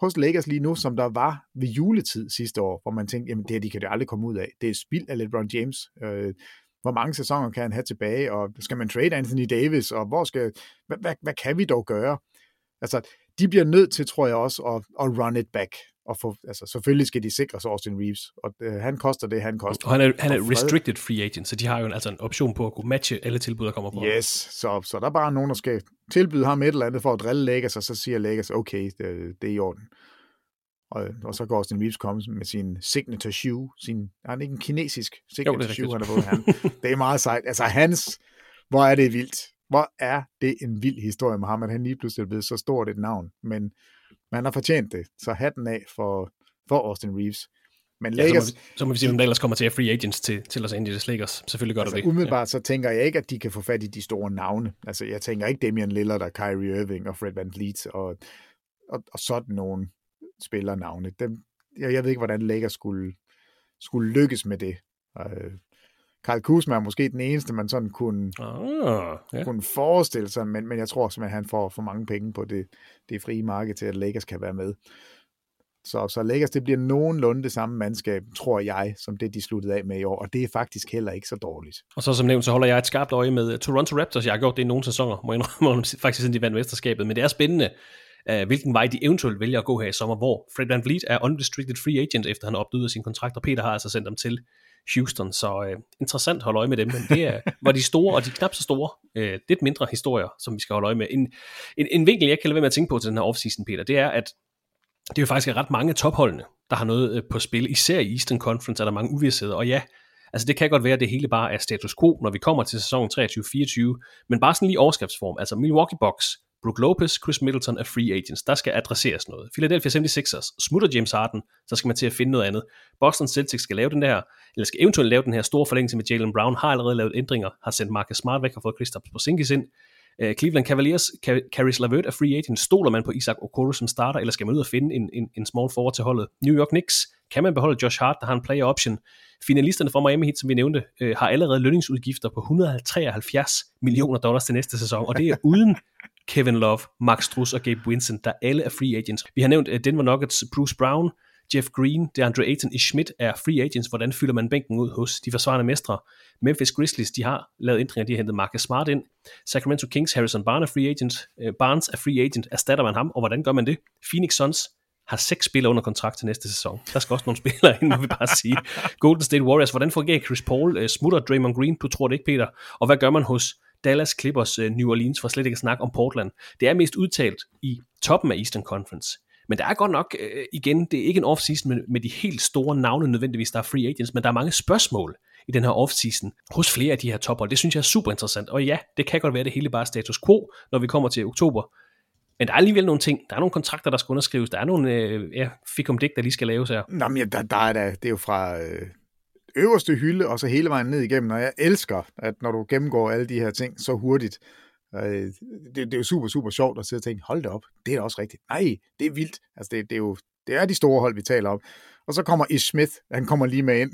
[SPEAKER 6] hos Lakers lige nu, som der var ved juletid sidste år, hvor man tænkte, jamen det her, de kan det aldrig komme ud af. Det er spild af LeBron James. Øh, hvor mange sæsoner kan han have tilbage, og skal man trade Anthony Davis, og hvor skal, hvad, hvad, hvad kan vi dog gøre? Altså, de bliver nødt til, tror jeg også, at, at run it back. Og få, altså, selvfølgelig skal de sikre sig Austin Reeves, og øh, han koster det, han koster.
[SPEAKER 5] Og han er, han er restricted free agent, så de har jo en, altså en option på at kunne matche alle tilbud, der kommer på.
[SPEAKER 6] Yes, så, så der er bare nogen, der skal tilbyde ham et eller andet for at drille Lakers, og så siger Lakers, okay, det, det er i orden. Og, og så går Austin Reeves komme med sin signature shoe, sin, er han ikke en kinesisk signature
[SPEAKER 5] rigtigt.
[SPEAKER 6] shoe, han har fået han. Det er meget sejt. Altså hans, hvor er det vildt. Hvor er det en vild historie med ham, at han lige pludselig er blevet så stort et navn. Men man har fortjent det, så hatten af for, for Austin Reeves. Men
[SPEAKER 5] Ja,
[SPEAKER 6] Lakers,
[SPEAKER 5] så, må vi, så må vi sige, om der ellers kommer til at free agents til, til Los Angeles Lakers. Selvfølgelig gør
[SPEAKER 6] altså,
[SPEAKER 5] det.
[SPEAKER 6] umiddelbart så tænker jeg ikke, at de kan få fat i de store navne. Altså, jeg tænker ikke Damian Lillard og Kyrie Irving og Fred Van Vliet og, og, og sådan nogle spillernavne. Dem, jeg, jeg ved ikke, hvordan Lakers skulle, skulle lykkes med det. Uh, Karl Kuzma er måske den eneste, man sådan kunne,
[SPEAKER 5] Ah, ja.
[SPEAKER 6] kunne forestille sig, men, men jeg tror simpelthen, at han får for mange penge på det, det frie marked til, at Lakers kan være med. Så, så Lakers, det bliver nogenlunde det samme mandskab, tror jeg, som det, de sluttede af med i år, og det er faktisk heller ikke så dårligt.
[SPEAKER 5] Og så som nævnt, så holder jeg et skarpt øje med Toronto Raptors. Jeg har gjort det i nogle sæsoner, må jeg indrømme, faktisk siden de vandt mesterskabet. Men det er spændende, uh, hvilken vej de eventuelt vælger at gå her i sommer, hvor Fred Van Vliet er unrestricted free agent, efter han har opdydet sin kontrakt, og Peter har altså sendt dem til Houston. Så uh, interessant at holde øje med dem, men det er, var de store og de knap så store, uh, lidt mindre historier, som vi skal holde øje med. En, en, en vinkel, jeg kan lade være med at tænke på til den her offseason, Peter, det er, at det er jo faktisk ret mange af topholdene, der har noget øh, på spil. Især i Eastern Conference er der mange uvidsheder. Og ja, altså det kan godt være, at det hele bare er status quo, når vi kommer til sæsonen 23-24. Men bare sådan lige i overskriftsform. Altså Milwaukee Bucks, Brook Lopez, Chris Middleton er free agents. Der skal adresseres noget. Philadelphia 76ers smutter James Harden, så skal man til at finde noget andet. Boston Celtics skal lave den der, eller skal eventuelt lave den her store forlængelse med Jalen Brown, har allerede lavet ændringer, har sendt Marcus Smart væk og fået Kristaps Porzingis ind. Uh, Cleveland Cavaliers, Caris LeVert er free agent. Stoler man på Isaac Okoro som starter, eller skal man ud og finde en, en, en small forward til holdet? New York Knicks, kan man beholde Josh Hart, der har en player option? Finalisterne for Miami Heat, som vi nævnte, øh, har allerede lønningsudgifter på 173 millioner dollars til næste sæson, og det er uden Kevin Love, Max Struss og Gabe Winston, der alle er free agents. Vi har nævnt Denver Nuggets, Bruce Brown, Jeff Green, DeAndre Ayton i Schmidt er free agents. Hvordan fylder man bænken ud hos de forsvarende mestre? Memphis Grizzlies, de har lavet ændringer, de har hentet Marcus Smart ind. Sacramento Kings, Harrison Barnes er free agent. Øh, Barnes er free agent. Erstatter man ham, og hvordan gør man det? Phoenix Suns har seks spillere under kontrakt til næste sæson. Der skal også nogle spillere ind, må vi bare sige. Golden State Warriors, hvordan fungerer Chris Paul? Øh, smutter Draymond Green? Du tror det ikke, Peter. Og hvad gør man hos Dallas Clippers, øh, New Orleans, for slet ikke at snakke om Portland? Det er mest udtalt i toppen af Eastern Conference. Men der er godt nok, øh, igen, det er ikke en offseason med, med de helt store navne nødvendigvis, der er free agents, men der er mange spørgsmål i den her offseason hos flere af de her tophold. Det synes jeg er super interessant. Og ja, det kan godt være det hele bare status quo, når vi kommer til oktober. Men der er alligevel nogle ting. Der er nogle kontrakter, der skal underskrives. Der er nogle øh, ja, fik om dæk, der lige skal laves her.
[SPEAKER 6] Nå, men ja, der, der er da, det er jo fra øh, øverste hylde, og så hele vejen ned igennem. Og jeg elsker, at når du gennemgår alle de her ting så hurtigt, Øh, det, det er jo super, super sjovt at sidde og tænke, hold det op, det er også rigtigt. Nej, det er vildt. Altså, det, det, er jo det er de store hold, vi taler om. Og så kommer Ish Smith, han kommer lige med ind.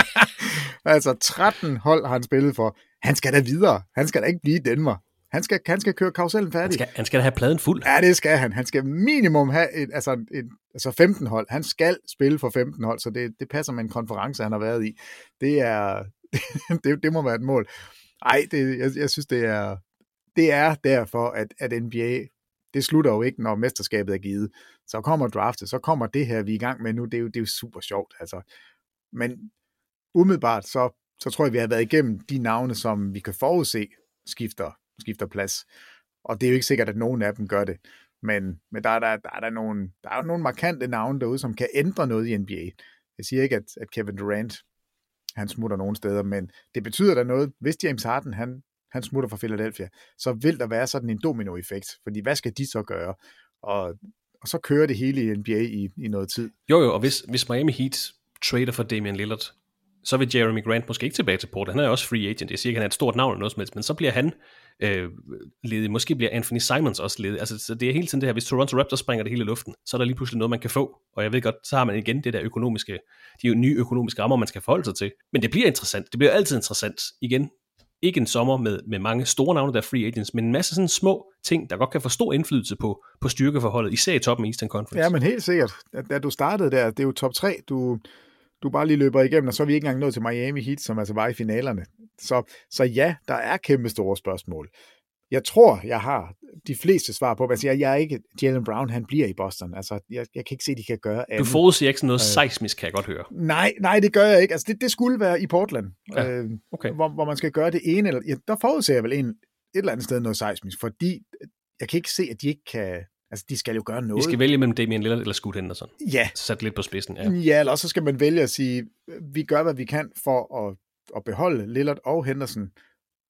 [SPEAKER 6] altså 13 hold har han spillet for. Han skal da videre. Han skal da ikke blive i Danmark. Han skal, han skal køre karusellen færdig. Han
[SPEAKER 5] skal, han skal have pladen fuld.
[SPEAKER 6] Ja, det skal han. Han skal minimum have et, altså, et, altså 15 hold. Han skal spille for 15 hold, så det, det passer med en konference, han har været i. Det er, det, det må være et mål. Ej, det, jeg, jeg synes, det er, det er derfor, at, at NBA, det slutter jo ikke, når mesterskabet er givet. Så kommer draftet, så kommer det her, vi er i gang med nu, det er jo, det er jo super sjovt. Altså. Men umiddelbart, så, så tror jeg, vi har været igennem de navne, som vi kan forudse skifter, skifter plads. Og det er jo ikke sikkert, at nogen af dem gør det. Men, men der, er der, der, er der, nogle, der er nogle markante navne derude, som kan ændre noget i NBA. Jeg siger ikke, at, at Kevin Durant han smutter nogen steder, men det betyder da noget, hvis James Harden han han smutter fra Philadelphia, så vil der være sådan en dominoeffekt, fordi hvad skal de så gøre? Og, og så kører det hele i NBA i, i noget tid.
[SPEAKER 5] Jo jo, og hvis, hvis Miami Heat trader for Damian Lillard, så vil Jeremy Grant måske ikke tilbage til Portland. Han er også free agent. Jeg siger ikke, han er et stort navn eller noget som helst, men så bliver han øh, ledig. Måske bliver Anthony Simons også ledig. Altså, så det er hele tiden det her, hvis Toronto Raptors springer det hele i luften, så er der lige pludselig noget, man kan få. Og jeg ved godt, så har man igen det der økonomiske, de nye økonomiske rammer, man skal forholde sig til. Men det bliver interessant. Det bliver altid interessant. Igen, ikke en sommer med, med mange store navne, der er free agents, men en masse sådan små ting, der godt kan få stor indflydelse på, på styrkeforholdet, især i toppen af Eastern Conference.
[SPEAKER 6] Ja, men helt sikkert. Da, da du startede der, det er jo top 3, du, du bare lige løber igennem, og så er vi ikke engang nået til Miami Heat, som altså var i finalerne. Så, så ja, der er kæmpe store spørgsmål. Jeg tror, jeg har de fleste svar på, men altså, jeg, jeg er ikke, Jalen Brown, han bliver i Boston. Altså, jeg, jeg kan ikke se, at de kan gøre andet.
[SPEAKER 5] Du forudsiger ikke sådan noget øh, seismisk, kan jeg godt høre.
[SPEAKER 6] Nej, nej, det gør jeg ikke. Altså, det, det skulle være i Portland, ja, øh, okay. hvor, hvor man skal gøre det ene, eller ja, der forudser jeg vel en, et eller andet sted noget seismisk, fordi jeg kan ikke se, at de ikke kan, Altså, de skal jo gøre noget.
[SPEAKER 5] De skal vælge mellem Damian Lillard eller Scoot Henderson.
[SPEAKER 6] Ja.
[SPEAKER 5] Sat lidt på spidsen, ja.
[SPEAKER 6] Ja, eller så skal man vælge at sige, vi gør, hvad vi kan for at, at beholde Lillard og Henderson,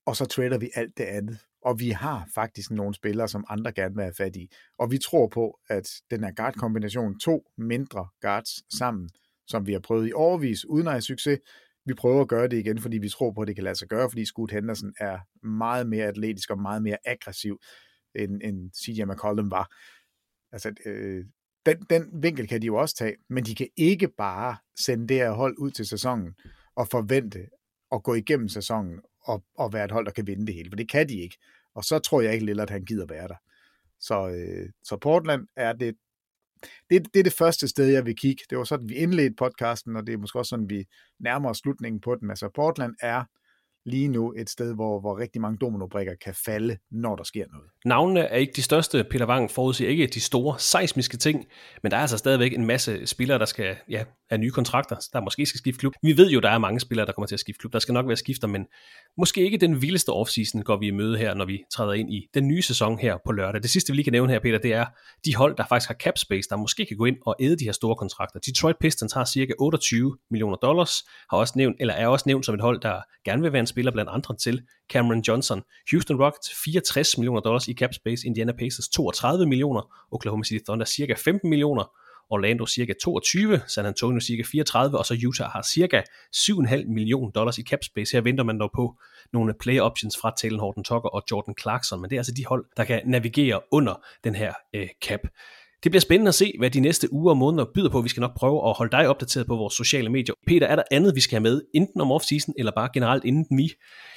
[SPEAKER 6] og så trader vi alt det andet. Og vi har faktisk nogle spillere, som andre gerne vil have fat i. Og vi tror på, at den her guard-kombination, to mindre guards sammen, som vi har prøvet i overvis, uden at have succes, vi prøver at gøre det igen, fordi vi tror på, at det kan lade sig gøre, fordi Scoot Henderson er meget mere atletisk og meget mere aggressiv, end, end CJ McCollum var. Altså, øh, den, den vinkel kan de jo også tage, men de kan ikke bare sende det her hold ud til sæsonen og forvente at gå igennem sæsonen og, og være et hold, der kan vinde det hele, for det kan de ikke. Og så tror jeg ikke, Lillard han gider være der. Så, øh, så Portland er det, det, det er det første sted, jeg vil kigge. Det var sådan, vi indledte podcasten, og det er måske også sådan, vi nærmer os slutningen på den. Altså Portland er lige nu et sted, hvor, hvor rigtig mange dominobrikker kan falde, når der sker noget.
[SPEAKER 5] Navnene er ikke de største. Peter Wang forudsiger ikke de store seismiske ting, men der er altså stadigvæk en masse spillere, der skal ja, have nye kontrakter, der måske skal skifte klub. Vi ved jo, der er mange spillere, der kommer til at skifte klub. Der skal nok være skifter, men måske ikke den vildeste offseason går vi i møde her, når vi træder ind i den nye sæson her på lørdag. Det sidste, vi lige kan nævne her, Peter, det er de hold, der faktisk har cap space, der måske kan gå ind og æde de her store kontrakter. Detroit Pistons har cirka 28 millioner dollars, har også nævnt, eller er også nævnt som et hold, der gerne vil være en spiller blandt andre til Cameron Johnson. Houston Rockets 64 millioner dollars i cap space, Indiana Pacers 32 millioner, Oklahoma City Thunder cirka 15 millioner, Orlando cirka 22, San Antonio cirka 34, og så Utah har cirka 7,5 millioner dollars i cap space. Her venter man dog på nogle play options fra Talen Horton Tucker og Jordan Clarkson, men det er altså de hold, der kan navigere under den her øh, cap. Det bliver spændende at se, hvad de næste uger og måneder byder på. Vi skal nok prøve at holde dig opdateret på vores sociale medier. Peter, er der andet, vi skal have med, enten om off-season, eller bare generelt inden vi?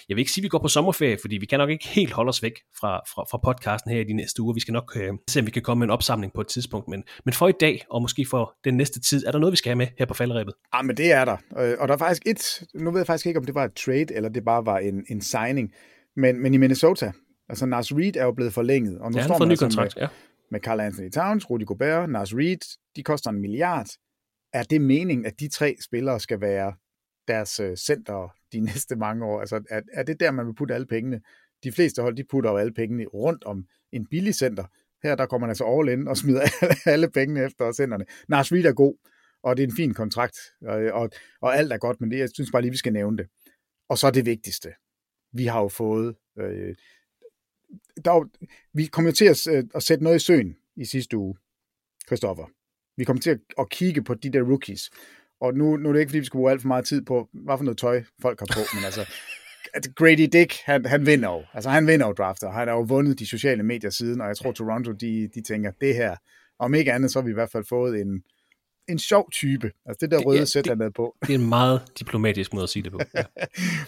[SPEAKER 5] Jeg vil ikke sige, at vi går på sommerferie, fordi vi kan nok ikke helt holde os væk fra, fra, fra podcasten her i de næste uger. Vi skal nok øh, se, om vi kan komme med en opsamling på et tidspunkt. Men, men for i dag, og måske for den næste tid, er der noget, vi skal have med her på falderæbet?
[SPEAKER 6] Ja, men det er der. Øh, og der er faktisk et, nu ved jeg faktisk ikke, om det var et trade, eller det bare var en, en signing, men, men i Minnesota, altså Nas Reed er jo blevet forlænget. Og nu
[SPEAKER 5] ja,
[SPEAKER 6] står
[SPEAKER 5] han får
[SPEAKER 6] man
[SPEAKER 5] en ny
[SPEAKER 6] altså
[SPEAKER 5] kontrakt,
[SPEAKER 6] med,
[SPEAKER 5] ja
[SPEAKER 6] med Carl Anthony Towns, Rudy Gobert, Nas Reed, de koster en milliard. Er det meningen, at de tre spillere skal være deres øh, center de næste mange år? Altså, er, er det der, man vil putte alle pengene? De fleste hold, de putter jo alle pengene rundt om en billig center. Her der kommer man altså all in og smider alle, alle pengene efter centerne. Nas Reed er god, og det er en fin kontrakt, og, og, og alt er godt, men det, jeg synes bare lige, vi skal nævne det. Og så det vigtigste. Vi har jo fået øh, der, vi kom jo til at, øh, at sætte noget i søen i sidste uge, Christoffer. Vi kom til at, at kigge på de der rookies. Og nu, nu er det ikke, fordi vi skal bruge alt for meget tid på, hvad for noget tøj folk har på, men altså, at Grady Dick, han, han vinder jo. Altså, han vinder jo drafter. Han har jo vundet de sociale medier siden, og jeg tror, Toronto, de, de tænker, det her, om ikke andet, så har vi i hvert fald fået en, en sjov type. Altså det der røde ja, sæt, han på.
[SPEAKER 5] Det er en meget diplomatisk måde at sige det på. Ja.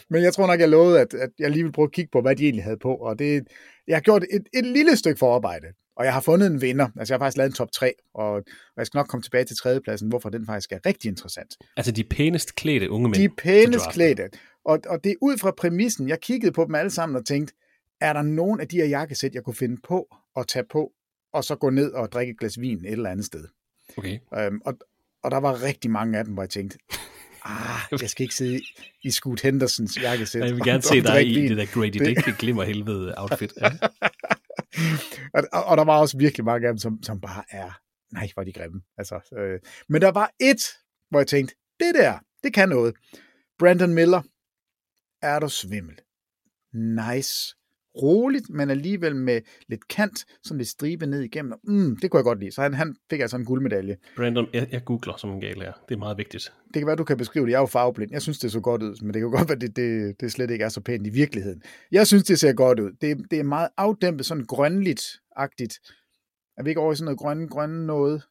[SPEAKER 6] Men jeg tror nok, jeg lovede, at, at jeg lige vil prøve at kigge på, hvad de egentlig havde på. Og det, jeg har gjort et, et lille stykke forarbejde. Og jeg har fundet en vinder. Altså jeg har faktisk lavet en top 3, og, og jeg skal nok komme tilbage til tredjepladsen, hvorfor den faktisk er rigtig interessant.
[SPEAKER 5] Altså de pænest klædte unge mænd.
[SPEAKER 6] De pænest klædte. Og, og det er ud fra præmissen, jeg kiggede på dem alle sammen og tænkte, er der nogen af de her jakkesæt, jeg kunne finde på at tage på, og så gå ned og drikke et glas vin et eller andet sted.
[SPEAKER 5] Okay.
[SPEAKER 6] Øhm, og, og der var rigtig mange af dem, hvor jeg tænkte, ah, jeg skal ikke sidde i Scoot Hendersons jakkesæt.
[SPEAKER 5] Jeg vil gerne se dig i det der Grady Dick, det glimmer helvede outfit. Ja.
[SPEAKER 6] og, og der var også virkelig mange af dem, som, som bare er, nej, hvor er de grimme. Altså, øh, men der var et, hvor jeg tænkte, det der, det kan noget. Brandon Miller, er du svimmel. Nice roligt, men alligevel med lidt kant, sådan lidt stribe ned igennem. Mm, det kunne jeg godt lide. Så han, han fik altså en guldmedalje.
[SPEAKER 5] Brandon, jeg, jeg googler som en gal her. Det er meget vigtigt.
[SPEAKER 6] Det kan være, du kan beskrive det. Jeg er jo farveblind. Jeg synes, det så godt ud, men det kan godt være, det, det, det slet ikke er så pænt i virkeligheden. Jeg synes, det ser godt ud. Det, det er meget afdæmpet, sådan grønligt-agtigt. Er vi ikke over i sådan noget grønne, grønne noget?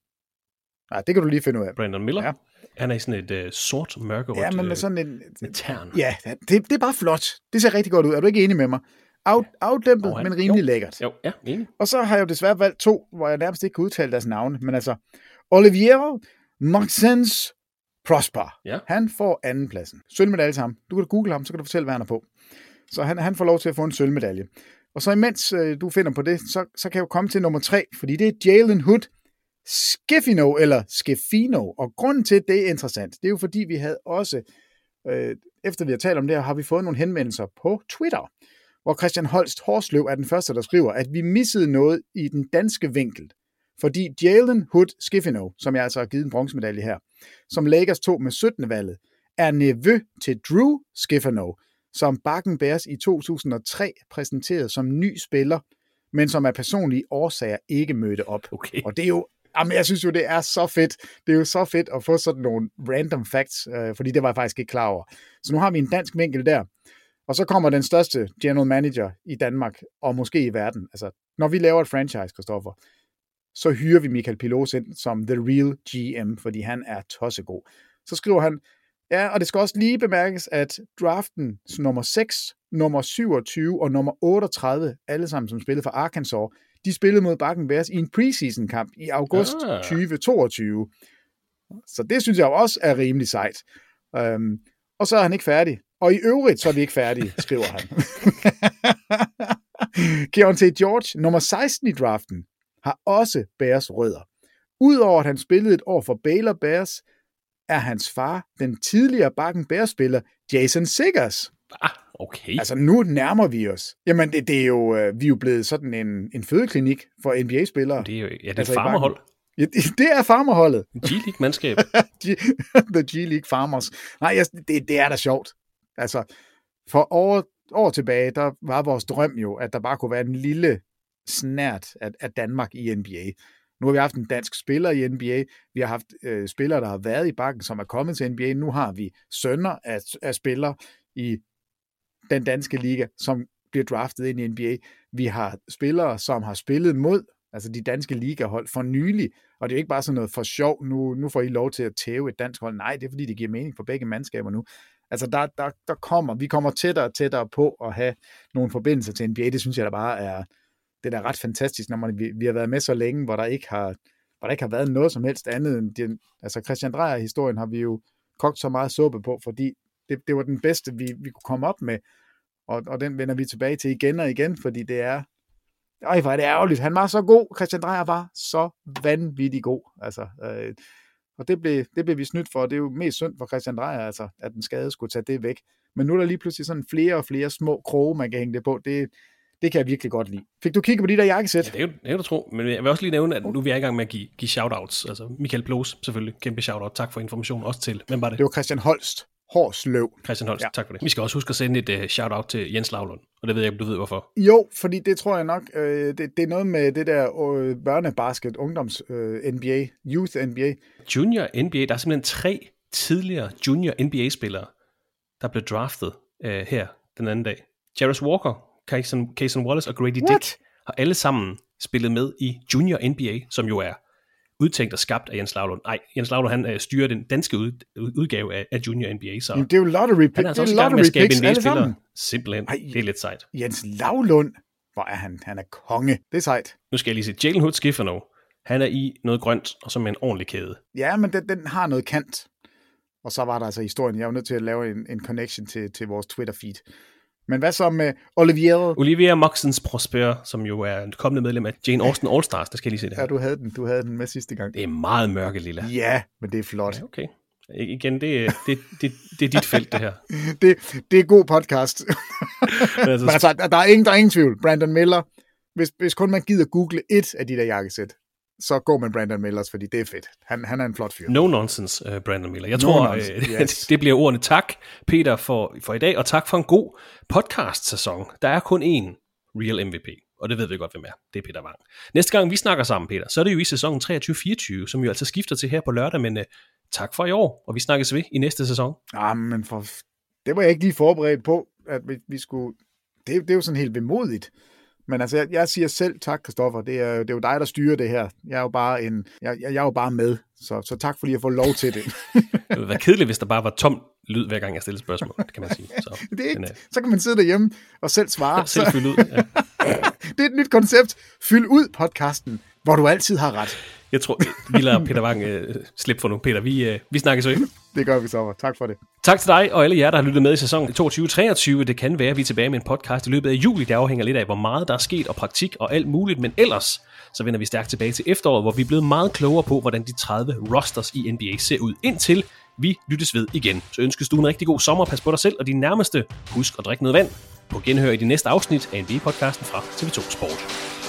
[SPEAKER 6] Nej, det kan du lige finde ud af.
[SPEAKER 5] Brandon Miller? Ja. Han er i sådan et uh, sort mørkerødt
[SPEAKER 6] ja, men med sådan en,
[SPEAKER 5] med tern.
[SPEAKER 6] Ja, det, det er bare flot. Det ser rigtig godt ud. Er du ikke enig med mig? Af, afdæmpet, oh, men rimelig
[SPEAKER 5] jo,
[SPEAKER 6] lækkert.
[SPEAKER 5] Jo, ja, enig.
[SPEAKER 6] Og så har jeg jo desværre valgt to, hvor jeg nærmest ikke kan udtale deres navne, men altså, Olivier Maxens Prosper.
[SPEAKER 5] Ja.
[SPEAKER 6] Han får andenpladsen. Sølvmedalje til ham. Du kan google ham, så kan du fortælle, hvad han er på. Så han, han får lov til at få en sølvmedalje. Og så imens øh, du finder på det, så, så kan jeg jo komme til nummer tre, fordi det er Jalen Hood Skeffino, eller Skeffino. Og grunden til, at det er interessant, det er jo fordi, vi havde også, øh, efter vi har talt om det her, har vi fået nogle henvendelser på Twitter hvor Christian Holst Horsløv er den første, der skriver, at vi missede noget i den danske vinkel. Fordi Jalen Hood Skiffino, som jeg altså har givet en bronzemedalje her, som Lakers tog med 17. valget, er nevø til Drew Skiffino, som Bakken Bears i 2003 præsenterede som ny spiller, men som af personlige årsager ikke mødte op.
[SPEAKER 5] Okay.
[SPEAKER 6] Og det er jo Jamen, jeg synes jo, det er så fedt. Det er jo så fedt at få sådan nogle random facts, øh, fordi det var jeg faktisk ikke klar over. Så nu har vi en dansk vinkel der. Og så kommer den største general manager i Danmark, og måske i verden. Altså, når vi laver et franchise, Christoffer, så hyrer vi Michael Pilos ind som the real GM, fordi han er tossegod. Så skriver han, ja, og det skal også lige bemærkes, at draften nummer 6, nummer 27 og nummer 38, alle sammen som spillede for Arkansas, de spillede mod Bakken Bears i en preseason kamp i august ah. 2022. Så det synes jeg også er rimelig sejt. Um, og så er han ikke færdig. Og i øvrigt, så er vi ikke færdige, skriver han. Keontae George, nummer 16 i draften, har også Bears rødder. Udover at han spillede et år for Baylor Bears, er hans far den tidligere Bakken Bears-spiller Jason Siggers.
[SPEAKER 5] Ah, okay.
[SPEAKER 6] Altså nu nærmer vi os. Jamen det, det er jo, øh, vi er jo blevet sådan en, en fødeklinik for NBA-spillere.
[SPEAKER 5] Det er jo, ja, det er altså, farmerhold.
[SPEAKER 6] Ja, det er farmerholdet.
[SPEAKER 5] G-League-mandskab.
[SPEAKER 6] The G-League Farmers. Nej, det, det er da sjovt. Altså, for år, år tilbage, der var vores drøm jo, at der bare kunne være en lille snært af, af Danmark i NBA. Nu har vi haft en dansk spiller i NBA. Vi har haft øh, spillere, der har været i bakken, som er kommet til NBA. Nu har vi sønner af, af spillere i den danske liga, som bliver draftet ind i NBA. Vi har spillere, som har spillet mod altså de danske ligahold for nylig, og det er jo ikke bare sådan noget for sjov, nu, nu får I lov til at tæve et dansk hold. Nej, det er fordi, det giver mening for begge mandskaber nu. Altså der, der, der kommer, vi kommer tættere og tættere på at have nogle forbindelser til NBA. Det synes jeg da bare er, det er ret fantastisk, når man, vi, vi har været med så længe, hvor der ikke har, hvor der ikke har været noget som helst andet end den, altså Christian Dreyer-historien har vi jo kogt så meget suppe på, fordi det, det var den bedste, vi, vi kunne komme op med, og, og den vender vi tilbage til igen og igen, fordi det er, ej, hvor er det ærgerligt. Han var så god. Christian Dreyer var så vanvittig god. Altså, øh, og det blev, det blev vi snydt for. Det er jo mest synd for Christian Dreyer, altså, at den skade skulle tage det væk. Men nu er der lige pludselig sådan flere og flere små kroge, man kan hænge det på. Det, det kan jeg virkelig godt lide. Fik du kigget på de der jakkesæt?
[SPEAKER 5] Ja, det er jo, det er jo tro. Men jeg vil også lige nævne, at nu er vi i gang med at give, give shoutouts. Altså Michael Blos, selvfølgelig. Kæmpe shoutout. Tak for information også til. Hvem var det?
[SPEAKER 6] Det var Christian Holst. Hårsløv.
[SPEAKER 5] Christian Holst, ja. tak for det. Vi skal også huske at sende et uh, shout-out til Jens Lavlund, og det ved jeg ikke, du ved hvorfor.
[SPEAKER 6] Jo, fordi det tror jeg nok, øh, det, det er noget med det der øh, børnebasket, ungdoms øh, NBA, youth NBA.
[SPEAKER 5] Junior NBA, der er simpelthen tre tidligere junior NBA-spillere, der blev draftet øh, her den anden dag. Jarvis Walker, Cason Wallace og Grady
[SPEAKER 6] What?
[SPEAKER 5] Dick har alle sammen spillet med i Junior NBA, som jo er udtænkt og skabt af Jens Lavlund. Nej, Jens Lavlund han øh, styrer den danske ud, udgave af, af Junior NBA, så
[SPEAKER 6] Jamen, det er jo lottery,
[SPEAKER 5] han er altså
[SPEAKER 6] det
[SPEAKER 5] også
[SPEAKER 6] er
[SPEAKER 5] gang med at
[SPEAKER 6] lottery
[SPEAKER 5] skabe
[SPEAKER 6] picks
[SPEAKER 5] NBA-spillere. Simpelthen,
[SPEAKER 6] Ej.
[SPEAKER 5] det er lidt sejt.
[SPEAKER 6] Jens Lavlund, hvor er han? Han er konge. Det er sejt.
[SPEAKER 5] Nu skal jeg lige se, Jalen Hood skifter nu. Han er i noget grønt, og så med en ordentlig kæde.
[SPEAKER 6] Ja, men den, den har noget kant. Og så var der altså historien. Jeg var nødt til at lave en, en connection til, til vores Twitter-feed. Men hvad så med Olivier?
[SPEAKER 5] Olivia Moxens Prosper, som jo er en kommende medlem af Jane Austen All Stars, der skal jeg lige se det her.
[SPEAKER 6] Ja, du havde den. Du havde den med sidste gang.
[SPEAKER 5] Det er meget mørke, lilla.
[SPEAKER 6] Ja, men det er flot.
[SPEAKER 5] Ja, okay. Igen, det, er- det, det, det er dit felt, det her.
[SPEAKER 6] Det, det er god podcast.
[SPEAKER 5] Men altså,
[SPEAKER 6] Men altså, der er ingen, der er ingen tvivl. Brandon Miller. Hvis, hvis kun man gider google et af de der jakkesæt, så går man Brandon Millers, fordi det er fedt. Han, han er en flot fyr.
[SPEAKER 5] No nonsense, uh, Brandon Miller. Jeg
[SPEAKER 6] No
[SPEAKER 5] tror,
[SPEAKER 6] nonsense,
[SPEAKER 5] uh,
[SPEAKER 6] yes.
[SPEAKER 5] det bliver ordene tak, Peter, for, for i dag, og tak for en god podcast-sæson. Der er kun én real MVP, og det ved vi godt, hvem er. Det er Peter Wang. Næste gang vi snakker sammen, Peter, så er det jo i sæsonen 23-24, som jo altså skifter til her på lørdag, men uh, tak for i år, og vi snakkes ved i næste sæson.
[SPEAKER 6] Ah, men for, det var jeg ikke lige forberedt på, at vi, vi skulle... Det, det er jo sådan helt vemodigt. Men altså, jeg, jeg siger selv tak, Kristoffer. Det er, det er jo dig, der styrer det her. Jeg er jo bare, en, jeg, jeg, jeg er jo bare med. Så, så tak fordi jeg får lov til det.
[SPEAKER 5] Det ville være kedeligt, hvis der bare var tom lyd, hver gang jeg stillede spørgsmål, kan man sige. Så,
[SPEAKER 6] det er ikke,
[SPEAKER 5] men, uh,
[SPEAKER 6] så kan man sidde derhjemme og selv svare.
[SPEAKER 5] selv fylde ud. Ja.
[SPEAKER 6] det er et nyt koncept. Fyld ud podcasten, hvor du altid har ret.
[SPEAKER 5] Jeg tror, vi lader Peter Wang uh, slippe for nu. Peter, vi, uh, vi snakkes ved.
[SPEAKER 6] Det gør vi så. Tak for det.
[SPEAKER 5] Tak til dig og alle jer, der har lyttet med i sæsonen 22-23. Det kan være, at vi er tilbage med en podcast i løbet af juli. Det afhænger lidt af, hvor meget der er sket og praktik og alt muligt. Men ellers, så vender vi stærkt tilbage til efteråret, hvor vi er blevet meget klogere på, hvordan de 30 rosters i NBA ser ud. Indtil vi lyttes ved igen. Så ønskes du en rigtig god sommer. Pas på dig selv og de nærmeste. Husk at drikke noget vand. På genhør i de næste afsnit af NBA-podcasten fra TV2 Sport.